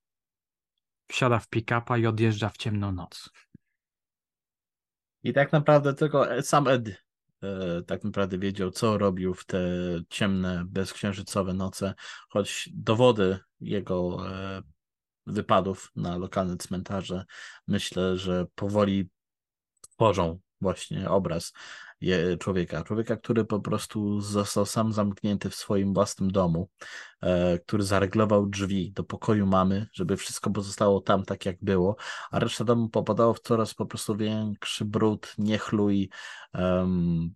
wsiada w pick-upa i odjeżdża w ciemną noc. I tak naprawdę tylko sam Ed e, tak naprawdę wiedział, co robił w te ciemne, bezksiężycowe noce, choć dowody jego e, wypadów na lokalne cmentarze, myślę, że powoli tworzą właśnie obraz człowieka. Człowieka, który po prostu został sam zamknięty w swoim własnym domu, e, który zareglował drzwi do pokoju mamy, żeby wszystko pozostało tam tak, jak było, a reszta domu popadało w coraz po prostu większy brud, niechlój, um,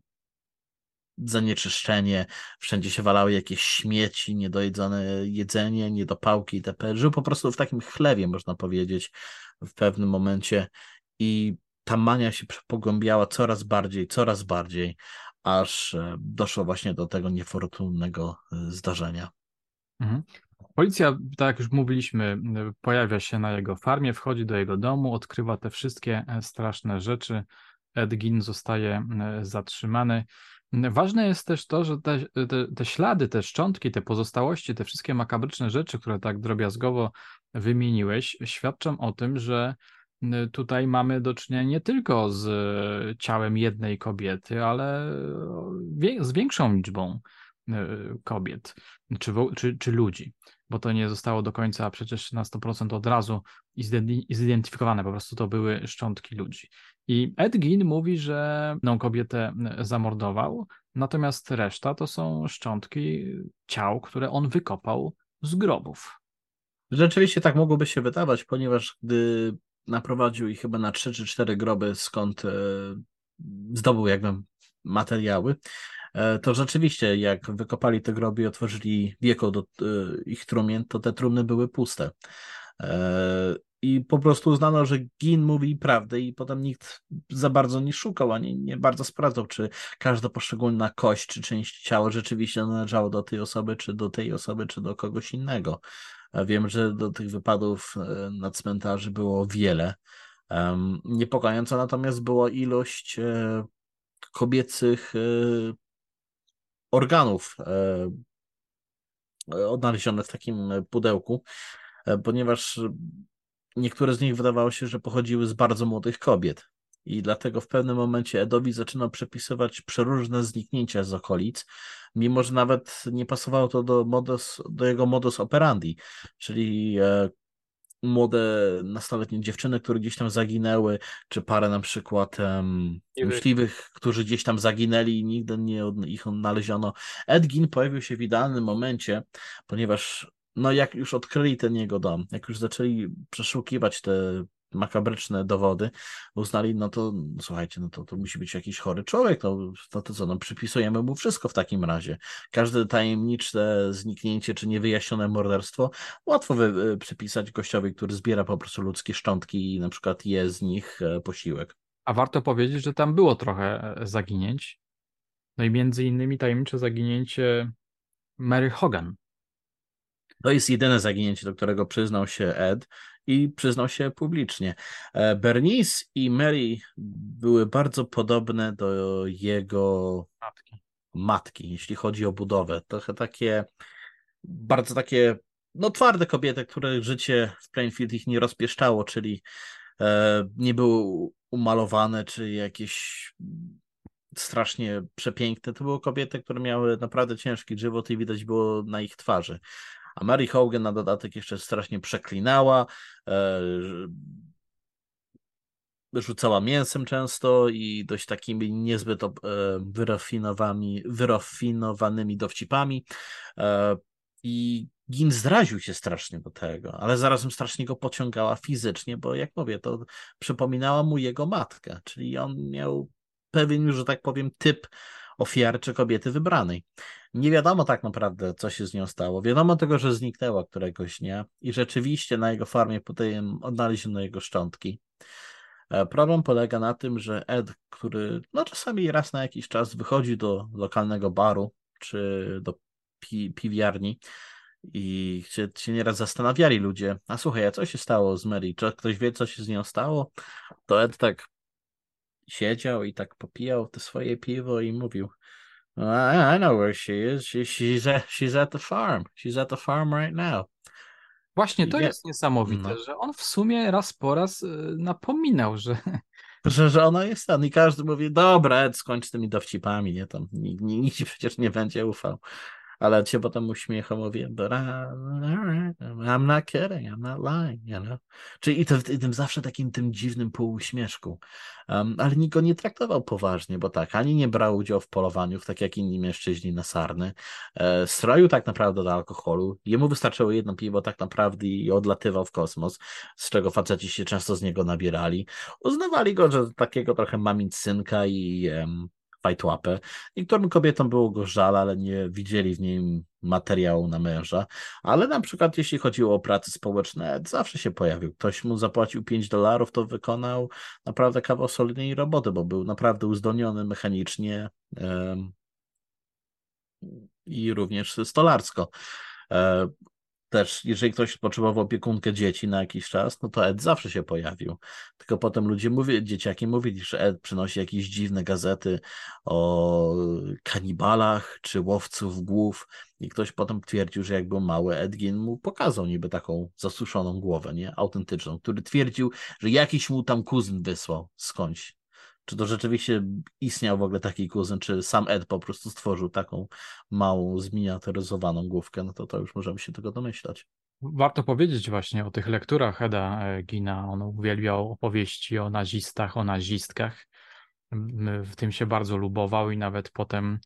zanieczyszczenie, wszędzie się walały jakieś śmieci, niedojedzone jedzenie, niedopałki itp. Żył po prostu w takim chlewie, można powiedzieć, w pewnym momencie i ta mania się pogłębiała coraz bardziej, coraz bardziej, aż e, doszło właśnie do tego niefortunnego e, zdarzenia. Mhm. Policja, tak jak już mówiliśmy, pojawia się na jego farmie, wchodzi do jego domu, odkrywa te wszystkie e, straszne rzeczy. Edgin zostaje zatrzymany. Ważne jest też to, że te, te, te, ślady, te szczątki, te pozostałości, te wszystkie makabryczne rzeczy, które tak drobiazgowo wymieniłeś, świadczą o tym, że tutaj mamy do czynienia nie tylko z ciałem jednej kobiety, ale z większą liczbą kobiet czy, czy, czy ludzi, bo to nie zostało do końca przecież na 100% od razu zidentyfikowane, po prostu to były szczątki ludzi. I Ed Gein mówi, że jedną kobietę zamordował, natomiast reszta to są szczątki ciał, które on wykopał z grobów. Rzeczywiście tak mogłoby się wydawać, ponieważ gdy naprowadził ich chyba na trzy czy cztery groby, skąd e, zdobył jakby materiały, e, to rzeczywiście jak wykopali te groby i otworzyli wieko do e, ich trumien, to te trumny były puste. I po prostu uznano, że Gin mówi prawdę i potem nikt za bardzo nie szukał, ani nie bardzo sprawdzał, czy każda poszczególna kość czy część ciała rzeczywiście należało do tej osoby, czy do tej osoby, czy do kogoś innego. Wiem, że do tych wypadów e, na cmentarzy było wiele. Niepokojąca natomiast była ilość e, kobiecych e, organów odnalezionych w takim pudełku, ponieważ niektóre z nich wydawało się, że pochodziły z bardzo młodych kobiet. I dlatego w pewnym momencie Edowi zaczynał przepisywać przeróżne zniknięcia z okolic, mimo że nawet nie pasowało to do, modus, do jego modus operandi, czyli e, młode nastoletnie dziewczyny, które gdzieś tam zaginęły, czy parę na przykład um, myśliwych, którzy gdzieś tam zaginęli i nigdy nie ich odnaleziono. Edgin pojawił się w idealnym momencie, ponieważ no jak już odkryli ten jego dom, jak już zaczęli przeszukiwać te makabryczne dowody, uznali, no to słuchajcie, no to, to musi być jakiś chory człowiek, no, to co, no przypisujemy mu wszystko w takim razie. Każde tajemnicze zniknięcie czy niewyjaśnione morderstwo łatwo wy, y, przypisać gościowi, który zbiera po prostu ludzkie szczątki i na przykład je z nich e, posiłek. A warto powiedzieć, że tam było trochę e, zaginięć. No i między innymi tajemnicze zaginięcie Mary Hogan, to jest jedyne zaginięcie, do którego przyznał się Ed i przyznał się publicznie. E, Bernice i Mary były bardzo podobne do jego matki, matki jeśli chodzi o budowę. Trochę takie, bardzo takie, no twarde kobiety, które życie w Plainfield ich nie rozpieszczało, czyli e, nie były umalowane, czy jakieś strasznie przepiękne. To były kobiety, które miały naprawdę ciężki żywot i widać było na ich twarzy. A Mary Hogan na dodatek jeszcze strasznie przeklinała, e, rzucała mięsem często i dość takimi niezbyt e, wyrafinowanymi, dowcipami. E, I Gin zraził się strasznie do tego, ale zarazem strasznie go pociągała fizycznie, bo jak mówię, to przypominała mu jego matkę, czyli on miał pewien już, że tak powiem, typ ofiarczy kobiety wybranej. Nie wiadomo tak naprawdę, co się z nią stało. Wiadomo tego, że zniknęła któregoś dnia i rzeczywiście na jego farmie potem odnaleziono jego szczątki. E, problem polega na tym, że Ed, który no czasami raz na jakiś czas wychodzi do lokalnego baru czy do pi piwiarni i się, się nieraz zastanawiali ludzie, a słuchaj, a co się stało z Mary? Czy ktoś wie, co się z nią stało? To Ed tak siedział i tak popijał te swoje piwo i mówił I, I know where she is. She, she's, at, she's at the farm. She's at the farm right now. Właśnie to jest niesamowite, no. że on w sumie raz po raz y, napominał, że... Że, że ona jest tam i każdy mówi, dobra, skończ z tymi dowcipami, nie tam, nikt, nikt ci przecież nie będzie ufał. Ale cię potem uśmiecha, mówię, but I, I'm not kidding, I'm not lying, you know. Czyli i, to, i tym zawsze takim tym dziwnym półuśmieszku. Um, ale nikt go nie traktował poważnie, bo tak, ani nie brał udziału w polowaniu, tak jak inni mężczyźni na sarny. E, stroił tak naprawdę do alkoholu. Jemu wystarczyło jedno piwo tak naprawdę i odlatywał w kosmos, z czego faceci się często z niego nabierali. Uznawali go, że takiego trochę mamic synka i um, fajtłapę. Niektórym kobietom było go żal, ale nie widzieli w nim materiału na męża. Ale na przykład jeśli chodziło o prace społeczne, zawsze się pojawił. Ktoś mu zapłacił 5 dolarów, to wykonał naprawdę kawał solidnej roboty, bo był naprawdę uzdolniony mechanicznie i również stolarsko. Też, jeżeli ktoś potrzebował opiekunkę dzieci na jakiś czas, no to Ed zawsze się pojawił. Tylko potem ludzie mówili, dzieciaki mówili, że Ed przynosi jakieś dziwne gazety o kanibalach czy łowców głów i ktoś potem twierdził, że jak był mały, Edgin mu pokazał niby taką zasuszoną głowę, nie? Autentyczną, który twierdził, że jakiś mu tam kuzyn wysłał skądś czy to rzeczywiście istniał w ogóle taki kuzyn, czy sam Ed po prostu stworzył taką małą, zminiaturyzowaną główkę, no to to już możemy się tego domyślać. Warto powiedzieć właśnie o tych lekturach Eda e, Gina. On uwielbiał opowieści o nazistach, o nazistkach. W tym się bardzo lubował i nawet potem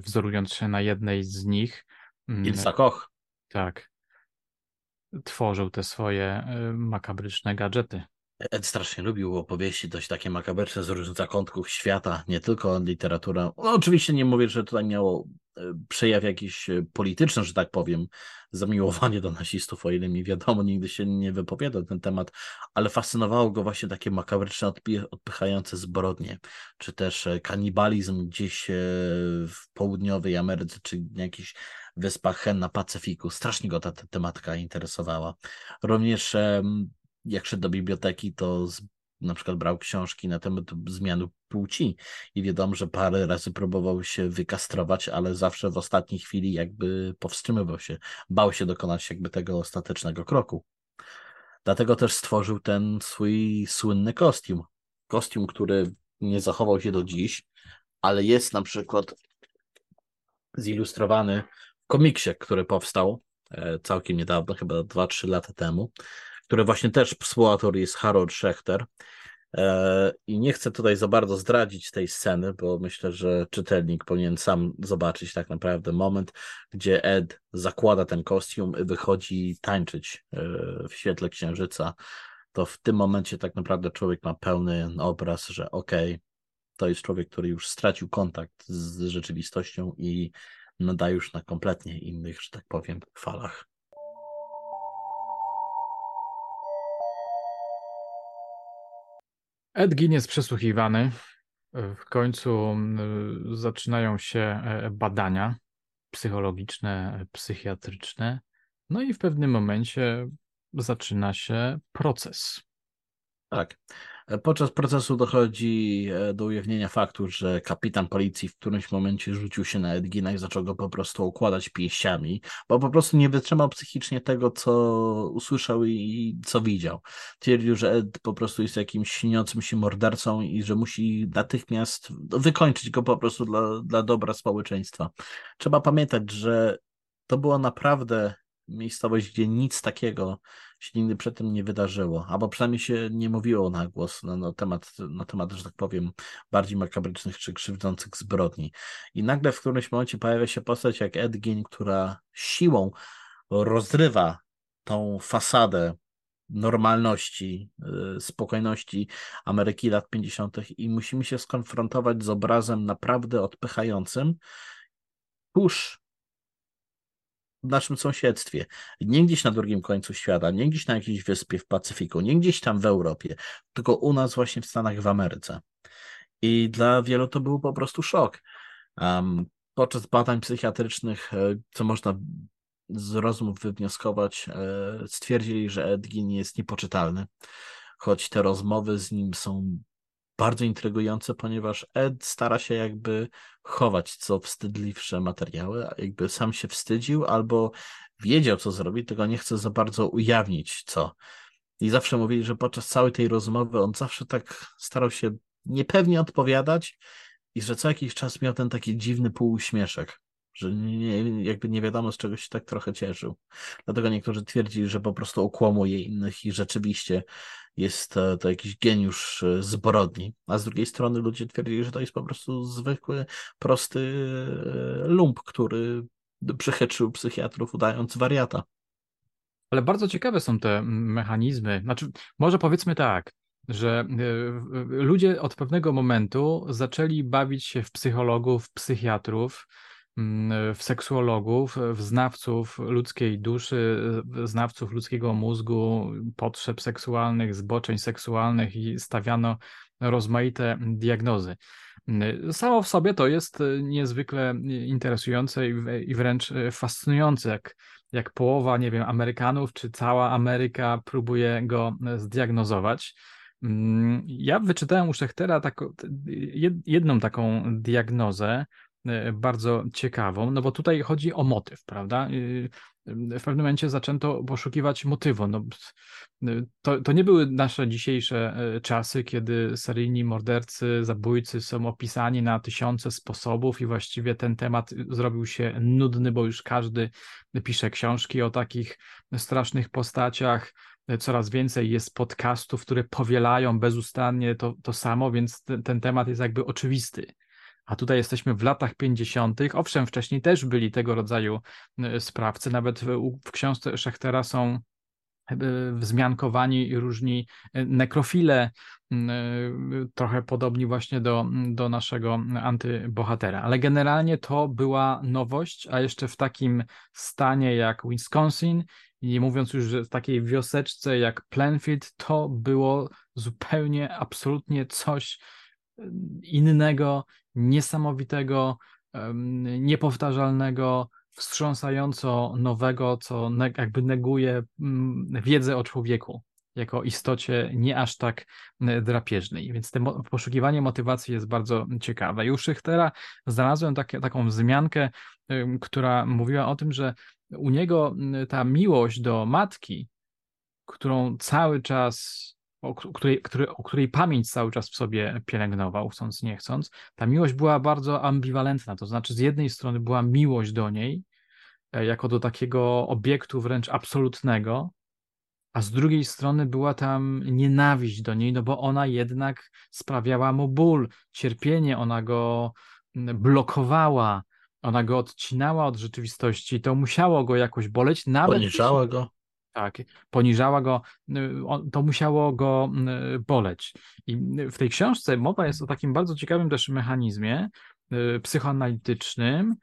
wzorując się na jednej z nich. Ilsa Koch. Tak. Tworzył te swoje e, makabryczne gadżety. Ed strasznie lubił opowieści dość takie makabryczne z różnych zakątków świata, nie tylko literaturę. No, oczywiście nie mówię, że tutaj miało e, przejaw jakiś e, polityczny, że tak powiem, zamiłowanie do nazistów, o ile mi wiadomo, nigdy się nie wypowiadał ten temat, ale fascynowało go właśnie takie makabryczne, odpychające zbrodnie, czy też e, kanibalizm gdzieś w południowej Ameryce, czy na jakichś wyspach na Pacyfiku. Strasznie go ta, tematyka interesowała. Również jak szedł do biblioteki, to z, na przykład brał książki na temat zmiany płci i wiadomo, że parę razy próbował się wykastrować, ale zawsze w ostatniej chwili jakby powstrzymywał się, bał się dokonać jakby tego ostatecznego kroku. Dlatego też stworzył ten swój słynny kostium. Kostium, który nie zachował się do dziś, ale jest na przykład zilustrowany w komiksie, który powstał e, całkiem niedawno, chyba 2-3 lata temu które właśnie też współautor jest Harold Schechter. E, I nie chcę tutaj za bardzo zdradzić tej sceny, bo myślę, że czytelnik powinien sam zobaczyć tak naprawdę moment, gdzie Ed zakłada ten kostium i wychodzi tańczyć e, w świetle księżyca. To w tym momencie tak naprawdę człowiek ma pełny obraz, że okej, okay, to jest człowiek, który już stracił kontakt z rzeczywistością i nadaje już na kompletnie innych, że tak powiem, falach. Edgin jest przesłuchiwany. W końcu zaczynają się e, badania psychologiczne, psychiatryczne. No i w pewnym momencie zaczyna się proces. Tak. Podczas procesu dochodzi e, do ujawnienia faktu, że kapitan policji w którymś momencie rzucił się na Edgina i zaczął go po prostu układać pięściami, bo po prostu nie wytrzymał psychicznie tego, co usłyszał i co widział. Twierdził, że Ed po prostu jest jakimś śniącym się mordercą i że musi natychmiast wykończyć go po prostu dla, dla dobra społeczeństwa. Trzeba pamiętać, że to było naprawdę miejscowość, gdzie nic takiego się nigdy przedtem nie wydarzyło, albo przynajmniej się nie mówiło na głos na, na, temat, na temat, że tak powiem, bardziej makabrycznych czy krzywdzących zbrodni. I nagle w którymś momencie pojawia się postać jak Edgin, która siłą rozrywa tą fasadę normalności, yy, spokojności Ameryki lat 50. i musimy się skonfrontować z obrazem naprawdę odpychającym tuż w naszym sąsiedztwie, nie gdzieś na drugim końcu świata, nie gdzieś na jakiejś wyspie w Pacyfiku, nie gdzieś tam w Europie, tylko u nas właśnie w Stanach w Ameryce. I dla wielu to był po prostu szok. Um, podczas badań psychiatrycznych, e, co można z rozmów wywnioskować, e, stwierdzili, że Edgin jest niepoczytalny, choć te rozmowy z nim są bardzo intrygujące, ponieważ Ed stara się jakby chować co wstydliwsze materiały, jakby sam się wstydził albo wiedział, co zrobić, tylko nie chce za bardzo ujawnić co. I zawsze mówili, że podczas całej tej rozmowy on zawsze tak starał się niepewnie odpowiadać i że co jakiś czas miał ten taki dziwny półuśmieszek, że nie, jakby nie wiadomo z czego się tak trochę cieszył. Dlatego niektórzy twierdzili, że po prostu okłamuje innych i rzeczywiście jest to jakiś geniusz e, zbrodni, a z drugiej strony ludzie twierdzili, że to jest po prostu zwykły, prosty e, lump, który przechytrzył psychiatrów udając wariata. Ale bardzo ciekawe są te mechanizmy. Znaczy, może powiedzmy tak, że e, ludzie od pewnego momentu zaczęli bawić się w psychologów, psychiatrów, mm, w seksuologów, w znawców ludzkiej duszy, znawców ludzkiego mózgu, potrzeb seksualnych, zboczeń seksualnych i stawiano rozmaite diagnozy. Samo w sobie to jest niezwykle interesujące i wręcz fascynujące, jak, jak połowa, nie wiem, Amerykanów czy cała Ameryka próbuje go zdiagnozować. Mm, ja wyczytałem u Szechtera jedną taką diagnozę, e, bardzo ciekawą, no bo tutaj chodzi o motyw, prawda? W pewnym momencie zaczęto poszukiwać motywu. No, to, to nie były nasze dzisiejsze e, czasy, kiedy seryjni mordercy, zabójcy są opisani na tysiące sposobów i właściwie ten temat zrobił się nudny, bo już każdy pisze książki o takich strasznych postaciach coraz więcej jest podcastów, które powielają bezustannie to, to samo, więc ten, ten temat jest jakby oczywisty. A tutaj jesteśmy w latach 50. Owszem, wcześniej też byli tego rodzaju e, sprawcy. Nawet w, książce Szechtera są e, wzmiankowani różni e, nekrofile, trochę podobni właśnie do, do naszego antybohatera. Ale generalnie to była nowość, a jeszcze w takim stanie jak Wisconsin nie mówiąc już, że w takiej wioseczce jak Plainfield, to było zupełnie, absolutnie coś innego, niesamowitego, niepowtarzalnego, wstrząsająco nowego, co jakby neguje mm, wiedzę o człowieku jako istocie nie aż tak drapieżnej. Więc to poszukiwanie motywacji jest bardzo ciekawe. U Szychtera znalazłem takie, taką wzmiankę, która mówiła o tym, że u niego ta miłość do matki, którą cały czas, o której, który, o której pamięć cały czas w sobie pielęgnował, chcąc nie chcąc, ta miłość była bardzo ambiwalentna. To znaczy, z jednej strony była miłość do niej, e, jako do takiego obiektu wręcz absolutnego, a z drugiej strony była tam nienawiść do niej, no bo ona jednak sprawiała mu ból, cierpienie, ona go blokowała, ona go odcinała od rzeczywistości, to musiało go jakoś boleć. Nawet poniżała go. Tak, poniżała go, to musiało go boleć. I w tej książce mowa jest o takim bardzo ciekawym też mechanizmie y, psychoanalitycznym,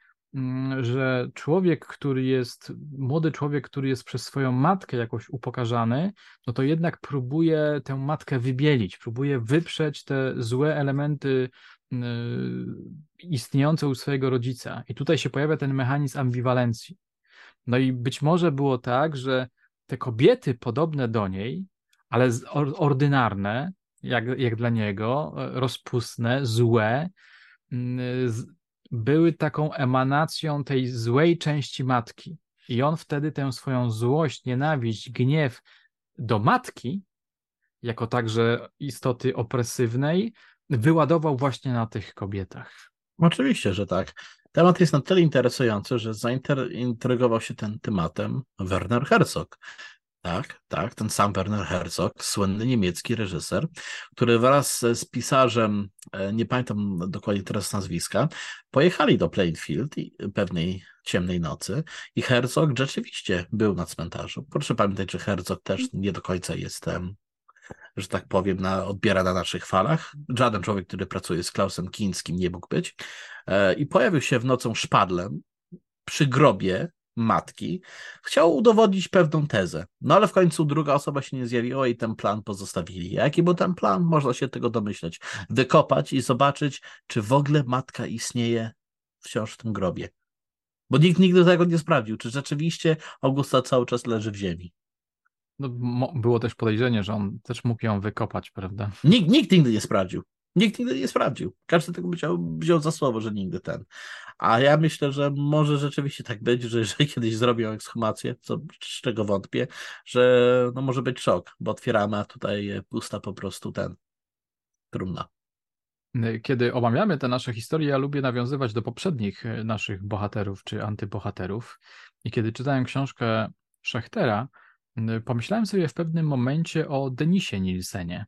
że człowiek, który jest, młody człowiek, który jest przez swoją matkę jakoś upokarzany, no to jednak próbuje tę matkę wybielić, próbuje wyprzeć te złe elementy Y, istniejące u swojego rodzica. I tutaj się pojawia ten mechanizm ambiwalencji. No i być może było tak, że te kobiety podobne do niej, ale ordynarne, jak, jak dla niego, rozpustne, złe, y, były taką emanacją tej złej części matki. I on wtedy tę swoją złość, nienawiść, gniew do matki, jako także istoty opresywnej, wyładował właśnie na tych kobietach. Oczywiście, że tak. Temat jest na tyle interesujący, że zaintrygował się tym tematem Werner Herzog. Tak, tak, ten sam Werner Herzog, słynny niemiecki reżyser, który wraz z pisarzem, e, nie pamiętam dokładnie teraz nazwiska, pojechali do Plainfield pewnej ciemnej nocy i Herzog rzeczywiście był na cmentarzu. Proszę pamiętać, że Herzog też nie do końca jest że tak powiem, na, odbiera na naszych falach. Żaden człowiek, który pracuje z Klausem Kińskim nie mógł być. E, I pojawił się w nocą szpadlem przy grobie matki. Chciał udowodnić pewną tezę. No ale w końcu druga osoba się nie zjawiła i ten plan pozostawili. Jaki był ten plan? Można się tego domyśleć. Wykopać i zobaczyć, czy w ogóle matka istnieje wciąż w tym grobie. Bo nikt nigdy tego nie sprawdził, czy rzeczywiście Augusta cały czas leży w ziemi. No, było też podejrzenie, że on też mógł ją wykopać, prawda? Nikt, nikt nigdy nie sprawdził. Nikt nigdy nie sprawdził. Każdy tego wziął, wziął za słowo, że nigdy ten. A ja myślę, że może rzeczywiście tak być, że jeżeli kiedyś zrobią ekshumację, co, z czego wątpię, że no może być szok, bo otwieramy, a tutaj pusta po prostu ten trumna. kiedy omawiamy te nasze historie, ja lubię nawiązywać do poprzednich e, naszych bohaterów czy antybohaterów. I kiedy czytałem książkę Szechtera, pomyślałem sobie w pewnym momencie o Denisie Nilsenie.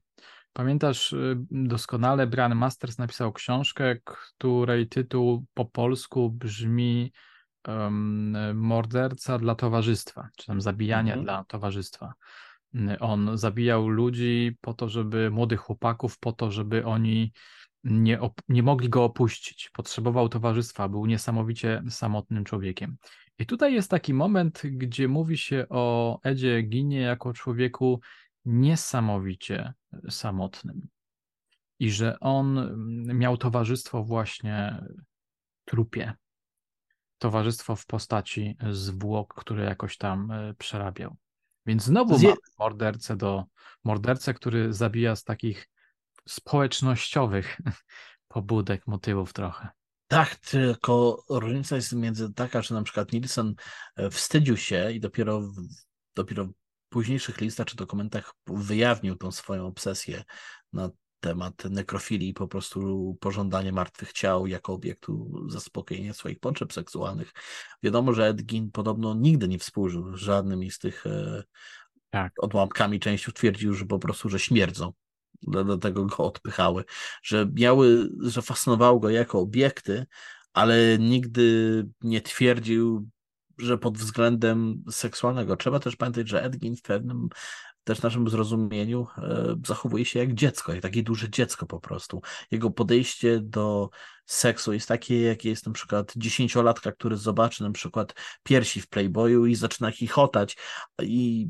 Pamiętasz y, doskonale, Brian Masters napisał książkę, której tytuł po polsku brzmi um, Morderca dla towarzystwa, czy tam zabijanie mhm. dla towarzystwa. On zabijał ludzi po to, żeby młodych chłopaków, po to, żeby oni nie, nie mogli go opuścić. Potrzebował towarzystwa, był niesamowicie samotnym człowiekiem. I tutaj jest taki moment, gdzie mówi się o Edzie Ginie jako człowieku niesamowicie samotnym. I że on mm, miał towarzystwo właśnie trupie. Towarzystwo w postaci zwłok, które jakoś tam e, przerabiał. Więc znowu Zje... mordercę do mordercę, który zabija z takich społecznościowych pobudek, motywów trochę. Tak, tylko różnica jest między taka, że na przykład Nielsen e, wstydził się i dopiero, dopiero w późniejszych listach czy dokumentach wyjawnił tą swoją obsesję na temat nekrofilii, po prostu pożądanie martwych ciał jako obiektu zaspokojenia swoich potrzeb seksualnych. Wiadomo, że Edgin podobno nigdy nie współżył z żadnym z tych e, tak. odłamkami części twierdził, że po prostu, że śmierdzą dlatego go odpychały, że miały, że fascynowały go jako obiekty, ale nigdy nie twierdził, że pod względem seksualnego. Trzeba też pamiętać, że Edgin w pewnym też naszym zrozumieniu e, zachowuje się jak dziecko, jak takie duże dziecko po prostu. Jego podejście do seksu jest takie, jakie jest na przykład dziesięciolatka, który zobaczy na przykład piersi w Playboyu i zaczyna chichotać i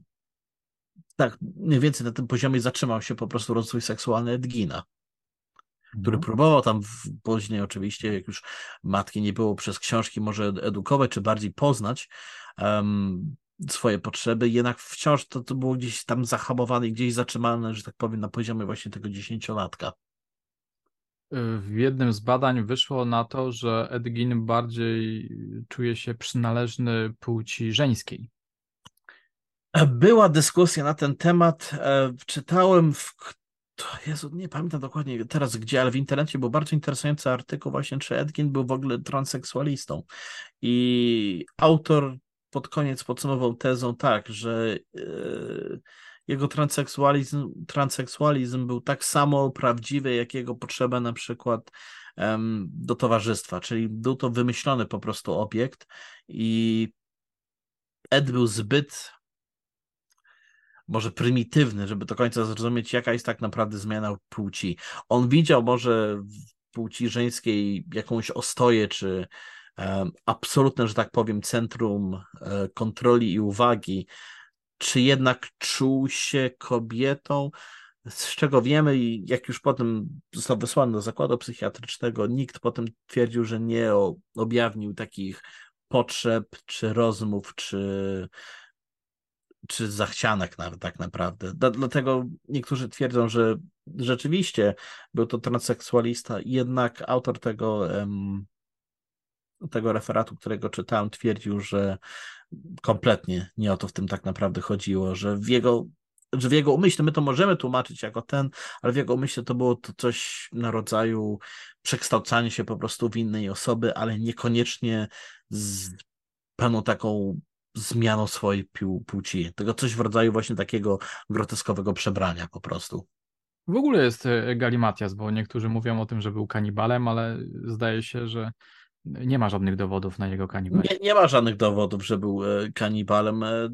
tak mniej więcej na tym poziomie zatrzymał się po prostu rozwój seksualny Edgina, który mhm. próbował tam później oczywiście, jak już matki nie było przez książki może edukować, czy bardziej poznać um, swoje potrzeby, jednak wciąż to, to było gdzieś tam zahamowane i gdzieś zatrzymane, że tak powiem, na poziomie właśnie tego dziesięciolatka. W jednym z badań wyszło na to, że Edgin bardziej czuje się przynależny płci żeńskiej. Była dyskusja na ten temat. E, czytałem w. Jezu, nie pamiętam dokładnie teraz gdzie, ale w internecie był bardzo interesujący artykuł właśnie, czy Edgin był w ogóle transseksualistą. I autor pod koniec podsumował tezą tak, że yy, jego transseksualizm, transseksualizm był tak samo prawdziwy, jak jego potrzeba na przykład do towarzystwa, czyli był to wymyślony po prostu obiekt i Ed był zbyt może prymitywny, żeby do końca zrozumieć, jaka jest tak naprawdę zmiana płci. On widział może w płci żeńskiej jakąś ostoję, czy absolutne, że tak powiem, centrum um, kontroli i uwagi, czy jednak czuł się kobietą, z czego wiemy i jak już potem został wysłany do zakładu psychiatrycznego, nikt potem twierdził, że nie objawnił takich potrzeb, czy rozmów, czy czy zachcianek nawet tak naprawdę. Dlatego niektórzy twierdzą, że rzeczywiście był to transseksualista, jednak autor tego, tego referatu, którego czytałem, twierdził, że kompletnie nie o to w tym tak naprawdę chodziło, że w jego że w jego umyśle, my to możemy tłumaczyć jako ten, ale w jego umyśle to było to coś na rodzaju przekształcania się po prostu w innej osoby, ale niekoniecznie z pełną taką zmianą swojej płci. Tego coś w rodzaju właśnie takiego groteskowego przebrania po prostu. W ogóle jest e, galimatias, bo niektórzy mówią o tym, że był kanibalem, ale zdaje się, że nie ma żadnych dowodów na jego kanibalizm. Nie, nie ma żadnych dowodów, że był e, kanibalem. E,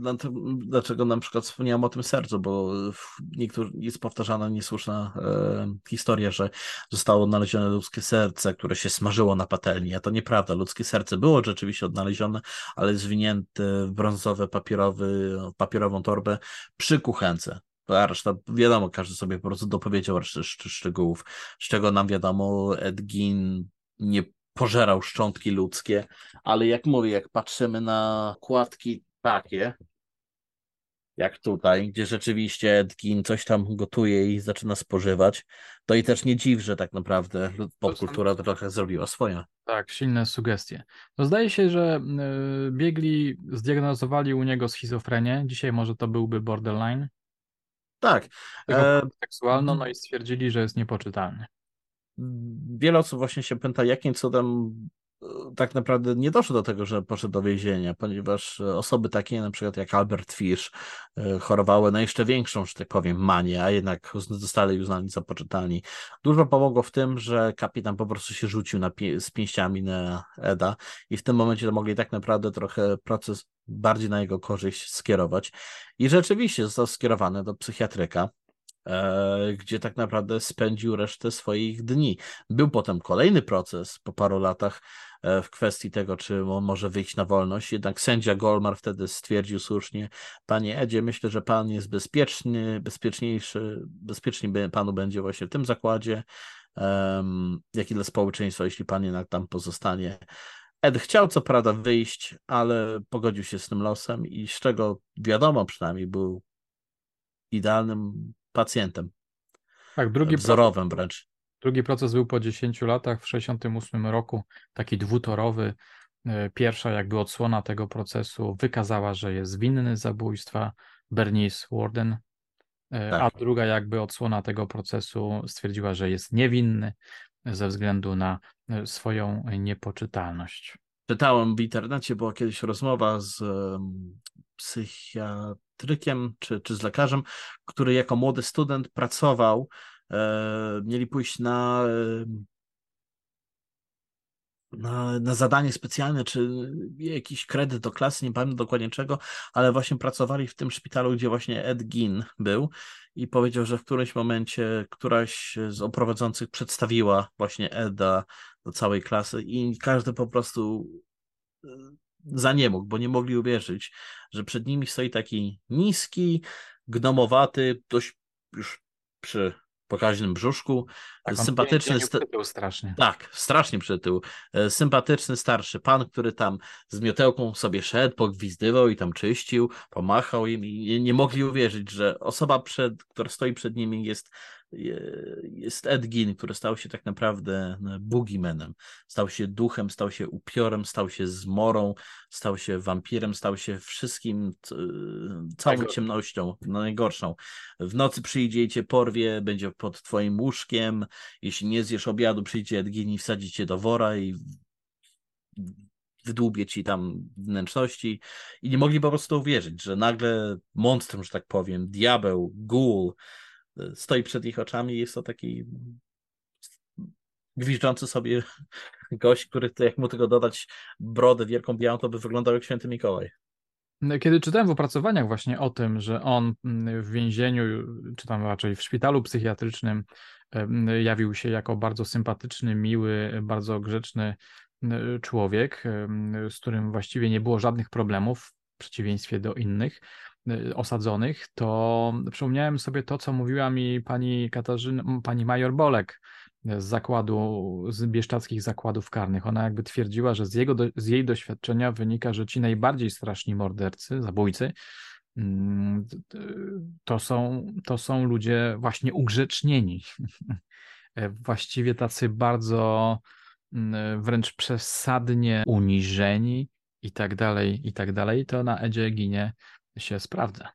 dlaczego na przykład wspomniałem o tym sercu, bo niektórzy, jest powtarzana niesłuszna e, historia, że zostało odnalezione ludzkie serce, które się smażyło na patelni, a to nieprawda. Ludzkie serce było rzeczywiście odnalezione, ale zwinięte w brązowe papierowy, papierową torbę przy kuchence. A reszta, wiadomo, każdy sobie po prostu dopowiedział resztę szczegółów, z czego nam wiadomo, Edgin nie pożerał szczątki ludzkie, ale jak mówię, jak patrzymy na kładki takie, jak tutaj, gdzie rzeczywiście Edgin coś tam gotuje i zaczyna spożywać, to i też nie dziw, że tak naprawdę popkultura trochę zrobiła swoje. Tak, silne sugestie. No zdaje się, że y, biegli zdiagnozowali u niego schizofrenię. Dzisiaj może to byłby borderline. Tak. E... Seksualną, no i stwierdzili, że jest niepoczytalny. Wiele osób właśnie się pyta, jakim cudem tak naprawdę nie doszło do tego, że poszedł do więzienia, ponieważ osoby takie na przykład jak Albert Fish e, chorowały na jeszcze większą, że tak powiem, manię, a jednak zostali uznani za poczytani. Dużo pomogło w tym, że kapitan po prostu się rzucił na z pięściami na Eda i w tym momencie to mogli tak naprawdę trochę proces bardziej na jego korzyść skierować. I rzeczywiście został skierowany do psychiatryka, E, gdzie tak naprawdę spędził resztę swoich dni. Był potem kolejny proces po paru latach e, w kwestii tego, czy on może wyjść na wolność, jednak sędzia Golmar wtedy stwierdził słusznie, panie Edzie, myślę, że pan jest bezpieczny, bezpieczniejszy, bezpieczniej panu będzie właśnie w tym zakładzie, jak i dla społeczeństwa, jeśli pan jednak tam pozostanie. Ed chciał co prawda wyjść, ale pogodził się z tym losem i z czego wiadomo przynajmniej był idealnym pacjentem. Tak, drugi wzorowym proces, wręcz. Drugi proces był po 10 latach, w 1968 roku, taki dwutorowy. E, pierwsza jakby odsłona tego procesu wykazała, że jest winny zabójstwa Bernice Warden, e, tak. a druga jakby odsłona tego procesu stwierdziła, że jest niewinny ze względu na e, swoją niepoczytalność. Czytałem w internecie, była kiedyś rozmowa z um, psychiatrykiem czy, czy z lekarzem, który jako młody student pracował. E, mieli pójść na, e, na, na zadanie specjalne, czy jakiś kredyt do klasy, nie pamiętam dokładnie czego, ale właśnie pracowali w tym szpitalu, gdzie właśnie Ed Gin był i powiedział, że w którymś momencie któraś z oprowadzących przedstawiła właśnie Eda do całej klasy i każdy po prostu e, za nie mógł, bo nie mogli uwierzyć, że przed nimi stoi taki niski, gnomowaty, dość już przy pokaźnym brzuszku, tak, sympatyczny. strasznie. Tak, strasznie przytył. E, sympatyczny starszy pan, który tam z miotełką sobie szedł, pogwizdywał i tam czyścił, pomachał im i nie mogli uwierzyć, że osoba, przed, która stoi przed nimi jest jest Ed Gein, który stał się tak naprawdę no, boogeymanem. Stał się duchem, stał się upiorem, stał się zmorą, stał się wampirem, stał się wszystkim, całą Tego. ciemnością, no najgorszą. W nocy przyjdzie i cię porwie, będzie pod twoim łóżkiem. Jeśli nie zjesz obiadu, przyjdzie Ed Gein i wsadzi cię do wora i wydłubie ci tam wnętrzności i nie mogli po prostu uwierzyć, że nagle monstrum, że tak powiem, diabeł, ghoul, stoi przed ich oczami jest to taki gwizdzący sobie gość, który jak mu tego dodać brodę wielką białą, to by wyglądał jak święty Mikołaj. Kiedy czytałem w opracowaniach właśnie o tym, że on w więzieniu, czy tam raczej w szpitalu psychiatrycznym jawił się jako bardzo sympatyczny, miły, bardzo grzeczny człowiek, z którym właściwie nie było żadnych problemów, w przeciwieństwie do innych, osadzonych, to przypomniałem sobie to, co mówiła mi pani Katarzyna, pani major Bolek z zakładu, z bieszczadzkich zakładów karnych. Ona jakby twierdziła, że z, jego, z jej doświadczenia wynika, że ci najbardziej straszni mordercy, zabójcy, mm, to są, to są ludzie właśnie ugrzecznieni. Właściwie tacy bardzo mm, wręcz przesadnie uniżeni i tak dalej, i tak dalej. To na Edzie ginie się sprawdza.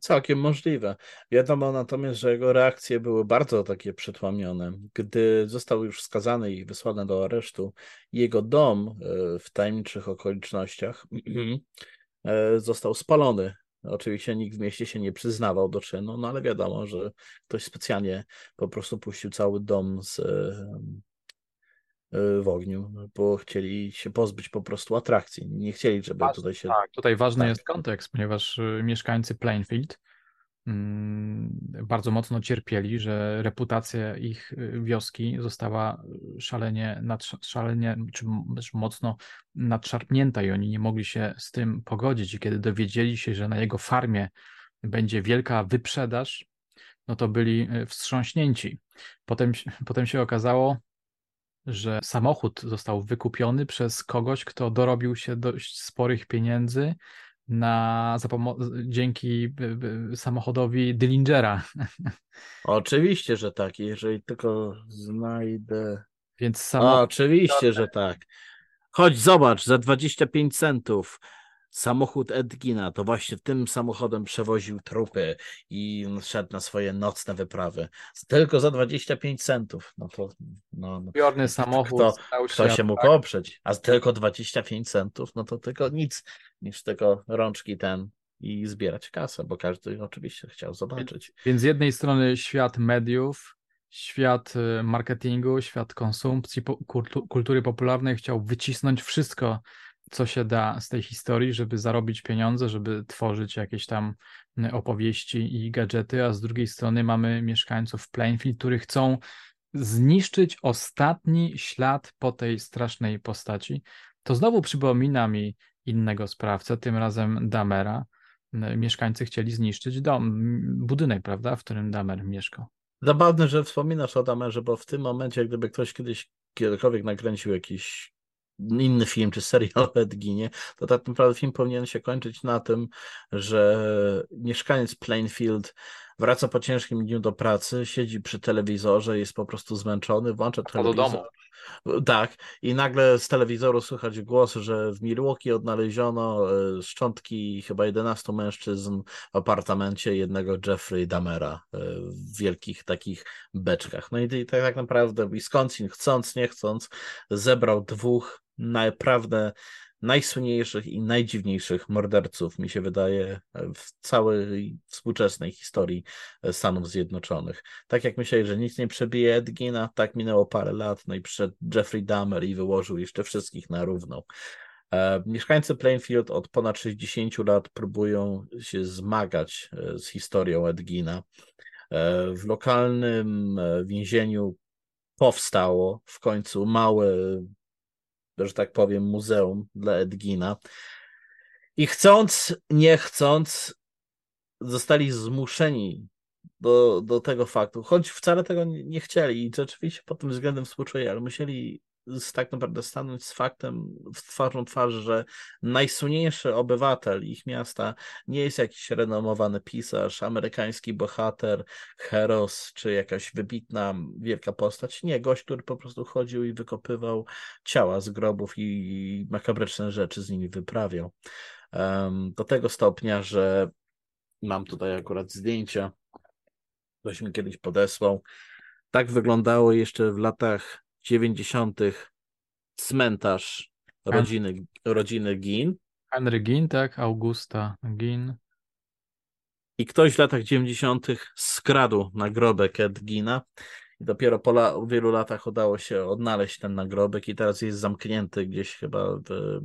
Całkiem możliwe. Wiadomo natomiast, że jego reakcje były bardzo takie przetłamione. Gdy został już skazany i wysłany do aresztu, jego dom e, w tajemniczych okolicznościach e, został spalony. Oczywiście nikt w mieście się nie przyznawał do czynu, no ale wiadomo, że ktoś specjalnie po prostu puścił cały dom z w ogniu, bo chcieli się pozbyć po prostu atrakcji. Nie chcieli, żeby tutaj się. Tak, tutaj ważny tak. jest kontekst, ponieważ y, mieszkańcy Plainfield mm, bardzo mocno cierpieli, że reputacja ich y, wioski została szalenie, szalenie czy mocno nadszarpnięta i oni nie mogli się z tym pogodzić. I kiedy dowiedzieli się, że na jego farmie będzie wielka wyprzedaż, no to byli y, wstrząśnięci. Potem, potem się okazało, że samochód został wykupiony przez kogoś, kto dorobił się dość sporych pieniędzy na, dzięki samochodowi Dillingera. Oczywiście, że tak, jeżeli tylko znajdę. Więc samochód... oczywiście, że tak. Chodź, zobacz, za 25 centów. Samochód Edgina, to właśnie tym samochodem przewoził trupy i szedł na swoje nocne wyprawy. Tylko za 25 centów. No to no, no. Piorny samochód. Kto, kto się mógł tak? oprzeć? A tylko 25 centów, no to tylko nic niż tylko rączki ten i zbierać kasę, bo każdy oczywiście chciał zobaczyć. Więc z jednej strony świat mediów, świat y, marketingu, świat konsumpcji, kultury popularnej chciał wycisnąć wszystko, co się da z tej historii, żeby zarobić pieniądze, żeby tworzyć jakieś tam y, opowieści i gadżety, a z drugiej strony mamy mieszkańców Plainfield, którzy chcą zniszczyć ostatni ślad po tej strasznej postaci. To znowu przypomina mi innego sprawcę, tym razem Damera. Y, mieszkańcy chcieli zniszczyć dom, budynek, prawda, w którym Damer mieszkał. Zabawne, że wspominasz o Damerze, bo w tym momencie, gdyby ktoś kiedyś kiedykolwiek nakręcił jakiś inny film czy serial o Edginie, to tak naprawdę film powinien się kończyć na tym, że mieszkaniec Plainfield wraca po ciężkim dniu do pracy, siedzi przy telewizorze, jest po prostu zmęczony, włącza telewizor. Do domu. Tak, i nagle z telewizoru słychać głos, że w Milwaukee odnaleziono e, szczątki chyba 11 mężczyzn w apartamencie jednego Jeffrey Damera e, w wielkich takich beczkach. No i, i tak naprawdę Wisconsin, chcąc, nie chcąc, zebrał dwóch naprawdę najsłynniejszych i najdziwniejszych morderców, mi się wydaje, w całej współczesnej historii Stanów Zjednoczonych. Tak jak myśleli, że nic nie przebije Edgina, tak minęło parę lat, no i przyszedł Jeffrey Dahmer i wyłożył jeszcze wszystkich na równo. E, mieszkańcy Plainfield od ponad 60 lat próbują się zmagać e, z historią Edgina. E, w lokalnym więzieniu powstało w końcu małe że tak powiem, muzeum dla Edgina. I chcąc, nie chcąc, zostali zmuszeni do, do tego faktu, choć wcale tego nie, chcieli i rzeczywiście pod tym względem współczuję, ale musieli tak naprawdę stanąć z faktem w twarzą twarz, że najsłynniejszy obywatel ich miasta nie jest jakiś renomowany pisarz, amerykański bohater, heros, czy jakaś wybitna, wielka postać. Nie, gość, który po prostu chodził i wykopywał ciała z grobów i makabryczne rzeczy z nimi wyprawiał. Um, do tego stopnia, że mam tutaj akurat zdjęcia, ktoś mi kiedyś podesłał. Tak wyglądało jeszcze w latach 90. cmentarz rodziny, rodziny Gin. Henry Gin, tak, Augusta Gin. I ktoś w latach 90. skradł nagrobek Ed Gina. I dopiero po la wielu latach udało się odnaleźć ten nagrobek i teraz jest zamknięty gdzieś chyba w,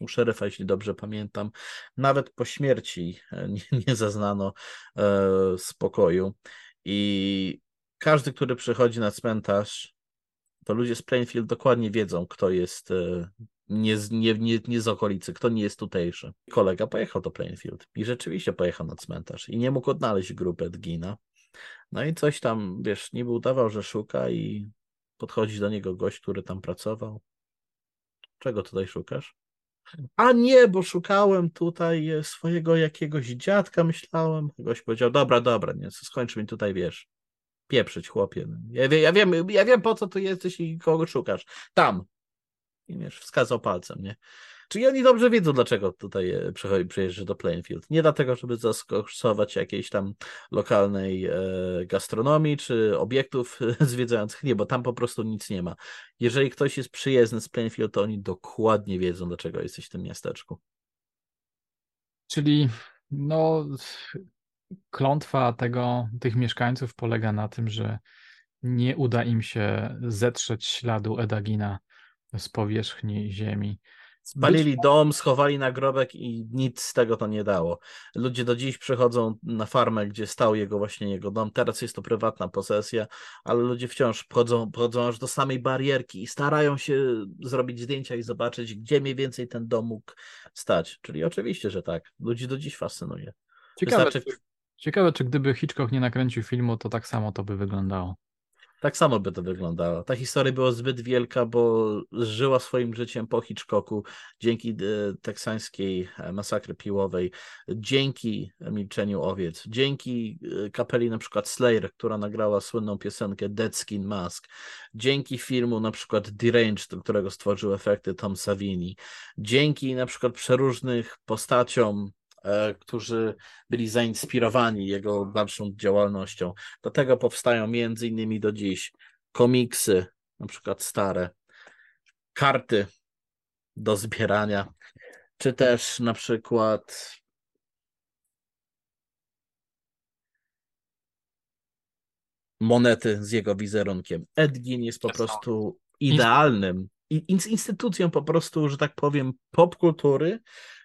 u szeryfa, jeśli dobrze pamiętam. Nawet po śmierci e, nie, nie zaznano e, spokoju. I każdy, który przychodzi na cmentarz, to ludzie z Plainfield dokładnie wiedzą, kto jest e, nie z, nie, nie, nie z okolicy, kto nie jest tutejszy. Kolega pojechał do Plainfield i rzeczywiście pojechał na cmentarz i nie mógł odnaleźć grupy Edgina. No i coś tam, wiesz, niby udawał, że szuka i podchodzi do niego gość, który tam pracował. Czego tutaj szukasz? A nie, bo szukałem tutaj e, swojego jakiegoś dziadka, myślałem. Gość powiedział, dobra, dobra, nie, skończ mi tutaj, wiesz, pieprzyć, chłopie. No. Ja, wie, ja, wiem, ja wiem, po co tu jesteś i kogo szukasz. Tam. I wiesz, wskazał palcem, nie? Czyli oni dobrze wiedzą, dlaczego tutaj e, przyjeżdża do Plainfield. Nie dlatego, żeby zaskosować jakiejś tam lokalnej e, gastronomii czy obiektów zwiedzających. Nie, bo tam po prostu nic nie ma. Jeżeli ktoś jest przyjezdny z Plainfield, to oni dokładnie wiedzą, dlaczego jesteś w tym miasteczku. Czyli no, klątwa tego, tych mieszkańców polega na tym, że nie uda im się zetrzeć śladu Edagina z powierzchni ziemi. Spalili Być... dom, schowali nagrobek i nic z tego to nie dało. Ludzie do dziś przychodzą na farmę, gdzie stał jego właśnie jego dom. Teraz jest to prywatna posesja, ale ludzie wciąż chodzą, chodzą aż do samej barierki i starają się zrobić zdjęcia i zobaczyć, gdzie mniej więcej ten dom mógł stać. Czyli oczywiście, że tak. Ludzi do dziś fascynuje. Ciekawe, Wystarczy... Ciekawe, czy gdyby Hitchcock nie nakręcił filmu, to tak samo to by wyglądało. Tak samo by to wyglądało. Ta historia była zbyt wielka, bo żyła swoim życiem po Hitchcocku dzięki e, teksańskiej e, masakry piłowej, dzięki Milczeniu Owiec, dzięki e, kapeli na przykład Slayer, która nagrała słynną piosenkę Dead Skin Mask, dzięki filmu na przykład Deranged, którego stworzył efekty Tom Savini, dzięki na przykład przeróżnych postaciom którzy byli zainspirowani jego dalszą działalnością. Do tego powstają między innymi do dziś komiksy, na przykład stare, karty do zbierania, czy też na przykład monety z jego wizerunkiem. Edgin jest po prostu idealnym instytucją po prostu, że tak powiem, popkultury,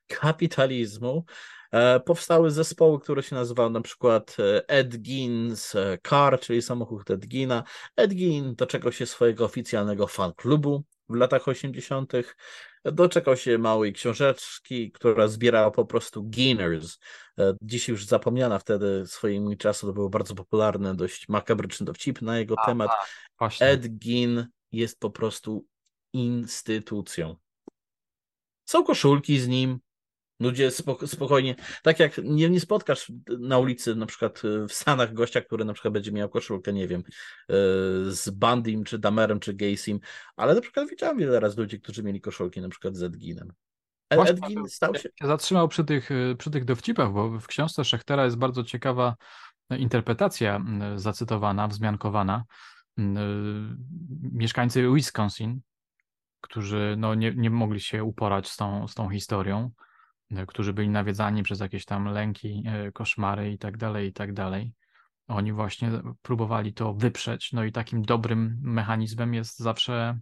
kapitalizmu e, powstały zespoły, które się nazywały na przykład e, Edgin's e, Car, czyli samochód Edgina. Edgin doczekał się swojego oficjalnego fan klubu w latach 80. Doczekał się małej książeczki, która zbierała po prostu Giners. Dzisiaj już zapomniana wtedy swoimi czasu, to było bardzo popularne, dość makabryczny dowcip na jego A, temat. Tak, Ed Gin jest po prostu instytucją. Są koszulki z nim, Ludzie spokojnie, tak jak nie, nie spotkasz na ulicy, na przykład e, w Stanach gościa, który na przykład będzie miał koszulkę, nie wiem, e, z Bandim, czy Damerem, czy Gaysim, ale na przykład widziałem wiele razy ludzi, którzy mieli koszulki na przykład z Edginem. E, Edgin stał się... Zatrzymał przy tych, przy tych dowcipach, bo w książce Szechtera jest bardzo ciekawa interpretacja zacytowana, wzmiankowana. Mieszkańcy Wisconsin, którzy no, nie, nie mogli się uporać z tą, z tą historią, którzy byli nawiedzani przez jakieś tam lęki, e, koszmary i tak dalej, i tak dalej. Oni właśnie próbowali to wyprzeć, no i takim dobrym mechanizmem jest zawsze,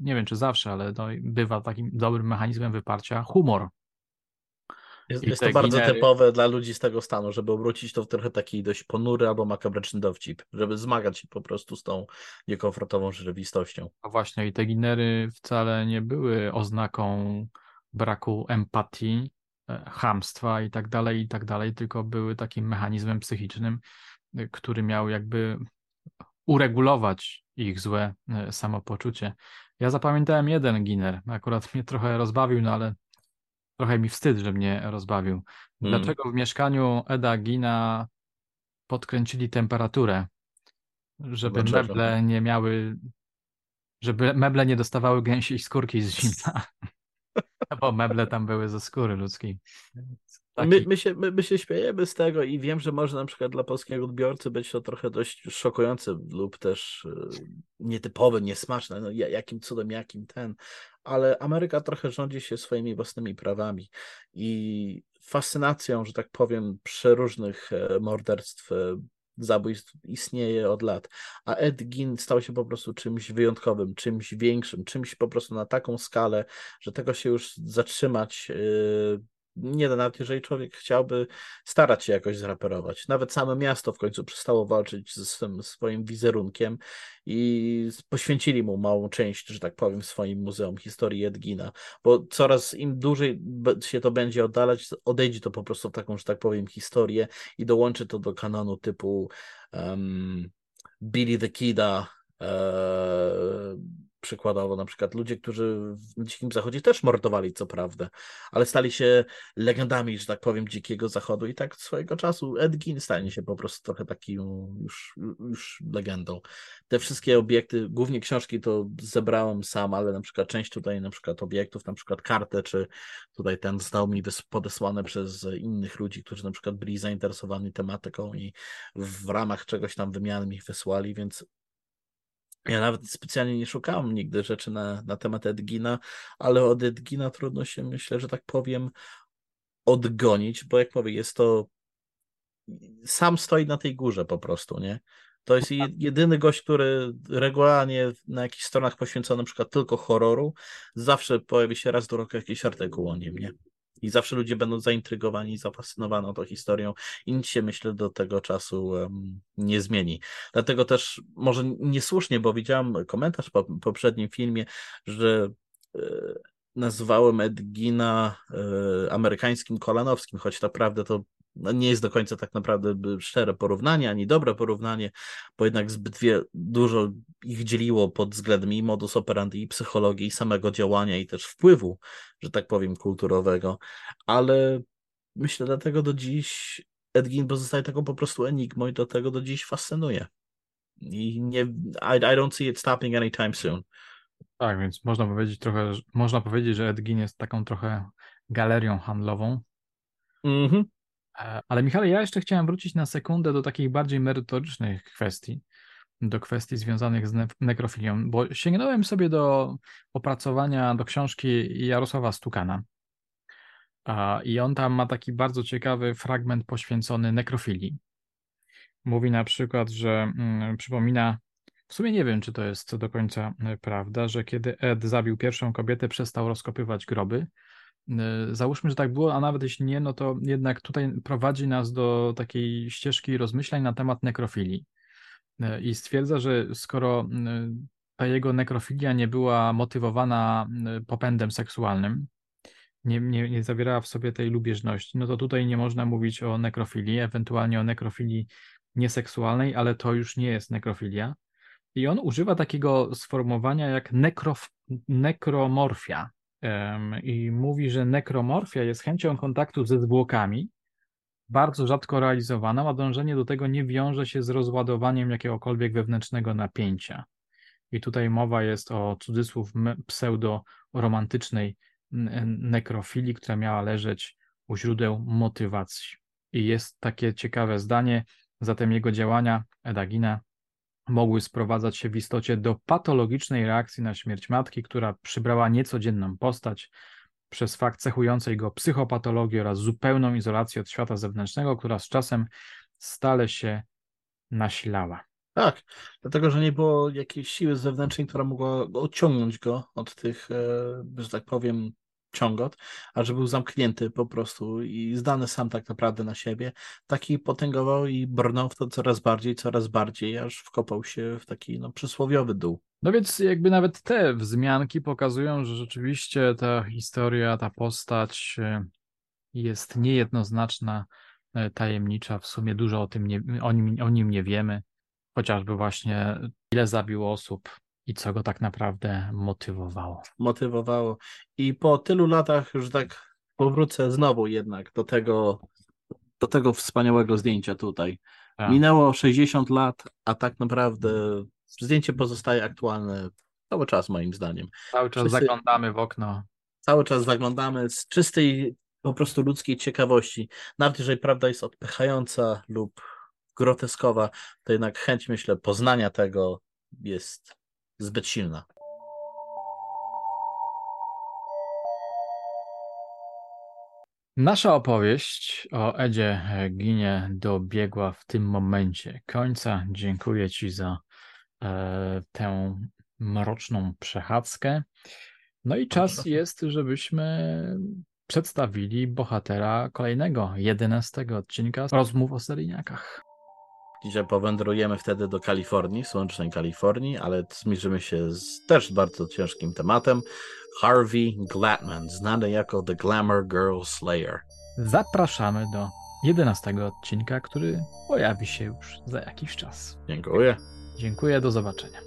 nie wiem czy zawsze, ale no, bywa takim dobrym mechanizmem wyparcia humor. Jest, jest to bardzo ginery... typowe dla ludzi z tego stanu, żeby obrócić to w trochę taki dość ponury albo makabryczny dowcip, żeby zmagać się po prostu z tą niekomfortową rzeczywistością. A właśnie, i te ginery wcale nie były oznaką braku empatii, e, hamstwa i tak dalej, i tak dalej, tylko były takim mechanizmem psychicznym, e, który miał jakby uregulować ich złe e, samopoczucie. Ja zapamiętałem jeden giner, akurat mnie trochę rozbawił, no ale trochę mi wstyd, że mnie rozbawił. Mm. Dlaczego w mieszkaniu Eda Gina podkręcili temperaturę, żeby Dlaczego? meble nie miały, żeby meble nie dostawały gęsiej skórki z zimna. Bo meble tam były ze skóry ludzkiej. My, my, się, my, my się śmiejemy z tego i wiem, że może na przykład dla polskiego odbiorcy być to trochę dość szokujące lub też y, nietypowe, niesmaczne. No, jakim cudem, jakim ten. Ale Ameryka trochę rządzi się swoimi własnymi prawami i fascynacją, że tak powiem, przeróżnych e, morderstw e, zabójstw istnieje od lat, a Ed Gein stał się po prostu czymś wyjątkowym, czymś większym, czymś po prostu na taką skalę, że tego się już zatrzymać yy, nie da, nawet jeżeli człowiek chciałby starać się jakoś zraperować. Nawet same miasto w końcu przestało walczyć ze swym, swoim wizerunkiem i poświęcili mu małą część, że tak powiem, swoim Muzeum Historii Edgina, bo coraz im dłużej się to będzie oddalać, odejdzie to po prostu w taką, że tak powiem, historię i dołączy to do kanonu typu um, Billy the Kida, um, przykładowo na przykład ludzie, którzy w Dzikim Zachodzie też mordowali, co prawda, ale stali się legendami, że tak powiem, Dzikiego Zachodu i tak swojego czasu Ed Gein stanie się po prostu trochę takim już, już legendą. Te wszystkie obiekty, głównie książki to zebrałem sam, ale na przykład część tutaj na przykład obiektów, na przykład kartę, czy tutaj ten został mi podesłane przez innych ludzi, którzy na przykład byli zainteresowani tematyką i w ramach czegoś tam wymiany mi wysłali, więc ja nawet specjalnie nie szukałem nigdy rzeczy na, na temat Edgina, ale od Edgina trudno się, myślę, że tak powiem, odgonić, bo jak mówię, jest to. Sam stoi na tej górze po prostu, nie? To jest jedyny gość, który regularnie na jakichś stronach poświęcony na przykład tylko horroru, zawsze pojawi się raz do roku jakiś artykuł o nim, nie? I zawsze ludzie będą zaintrygowani, zafascynowani tą historią i nic się, myślę, do tego czasu nie zmieni. Dlatego też może niesłusznie, bo widziałem komentarz po poprzednim filmie, że e, nazwałem Edgina e, amerykańskim Kolanowskim, choć naprawdę to no nie jest do końca tak naprawdę szczere porównanie, ani dobre porównanie, bo jednak zbyt wie, dużo ich dzieliło pod względem i modus operandi, i psychologii, i samego działania, i też wpływu, że tak powiem, kulturowego, ale myślę, dlatego do dziś Ed Gein pozostaje taką po prostu enigmą i do tego do dziś fascynuje. I nie, I, I don't see it stopping anytime soon. Tak, więc można powiedzieć trochę, można powiedzieć, że Ed Gein jest taką trochę galerią handlową. Mhm. E, ale Michale, ja jeszcze chciałem wrócić na sekundę do takich bardziej merytorycznych kwestii, do kwestii związanych z ne nekrofilią, bo sięgnąłem sobie do opracowania, do książki Jarosława Stukana. I on tam ma taki bardzo ciekawy fragment poświęcony nekrofilii. Mówi na przykład, że mm, przypomina, w sumie nie wiem, czy to jest do końca e, prawda, że kiedy Ed zabił pierwszą kobietę, przestał rozkopywać groby, E, załóżmy, że tak było, a nawet jeśli nie, no to jednak tutaj prowadzi nas do takiej ścieżki rozmyślań na temat nekrofilii. E, I stwierdza, że skoro ta jego nekrofilia nie była motywowana popędem seksualnym, nie, nie, nie zawierała w sobie tej lubieżności, no to tutaj nie można mówić o nekrofilii, ewentualnie o nekrofilii nieseksualnej, ale to już nie jest nekrofilia. I on używa takiego sformułowania jak nekrof, nekromorfia, i mówi, że nekromorfia jest chęcią kontaktu ze zwłokami, bardzo rzadko realizowaną, a dążenie do tego nie wiąże się z rozładowaniem jakiegokolwiek wewnętrznego napięcia. I tutaj mowa jest o cudzysłów pseudo-romantycznej nekrofilii, która miała leżeć u źródeł motywacji. I jest takie ciekawe zdanie, zatem jego działania, Edagina, mogły sprowadzać się w istocie do patologicznej reakcji na śmierć matki, która przybrała niecodzienną postać przez fakt cechującej go psychopatologii oraz zupełną izolację od świata zewnętrznego, która z czasem stale się nasilała. Tak, dlatego, że nie było jakiejś siły zewnętrznej, która mogła odciągnąć go od tych, e, że tak powiem, ciągot, a że był zamknięty po prostu i zdany sam tak naprawdę na siebie, taki potęgował i brnął w to coraz bardziej, coraz bardziej, aż wkopał się w taki no, przysłowiowy dół. No więc jakby nawet te wzmianki pokazują, że rzeczywiście ta historia, ta postać e, jest niejednoznaczna, e, tajemnicza, w sumie dużo o tym nie, o nim, o nim nie wiemy, chociażby właśnie ile zabił osób, i co go tak naprawdę motywowało. Motywowało. I po tylu latach, że tak powrócę znowu jednak do tego, do tego wspaniałego zdjęcia tutaj. Tak. Minęło 60 lat, a tak naprawdę zdjęcie pozostaje aktualne cały czas moim zdaniem. Cały czas Wszyscy... zaglądamy w okno. Cały czas zaglądamy z czystej po prostu ludzkiej ciekawości. Nawet jeżeli prawda jest odpychająca lub groteskowa, to jednak chęć, myślę, poznania tego jest zbyt silna. Nasza opowieść o Edzie Ginie dobiegła w tym momencie końca. Dziękuję Ci za e, tę mroczną przechadzkę. No i czas jest, żebyśmy przedstawili bohatera kolejnego, jedenastego odcinka rozmów o seryjniakach. Dzisiaj powędrujemy wtedy do Kalifornii, słonecznej Kalifornii, ale zmierzymy się z też bardzo ciężkim tematem. Harvey Gladman, znany jako The Glamour Girl Slayer. Zapraszamy do 11 odcinka, który pojawi się już za jakiś czas. Dziękuję. Dziękuję, do zobaczenia.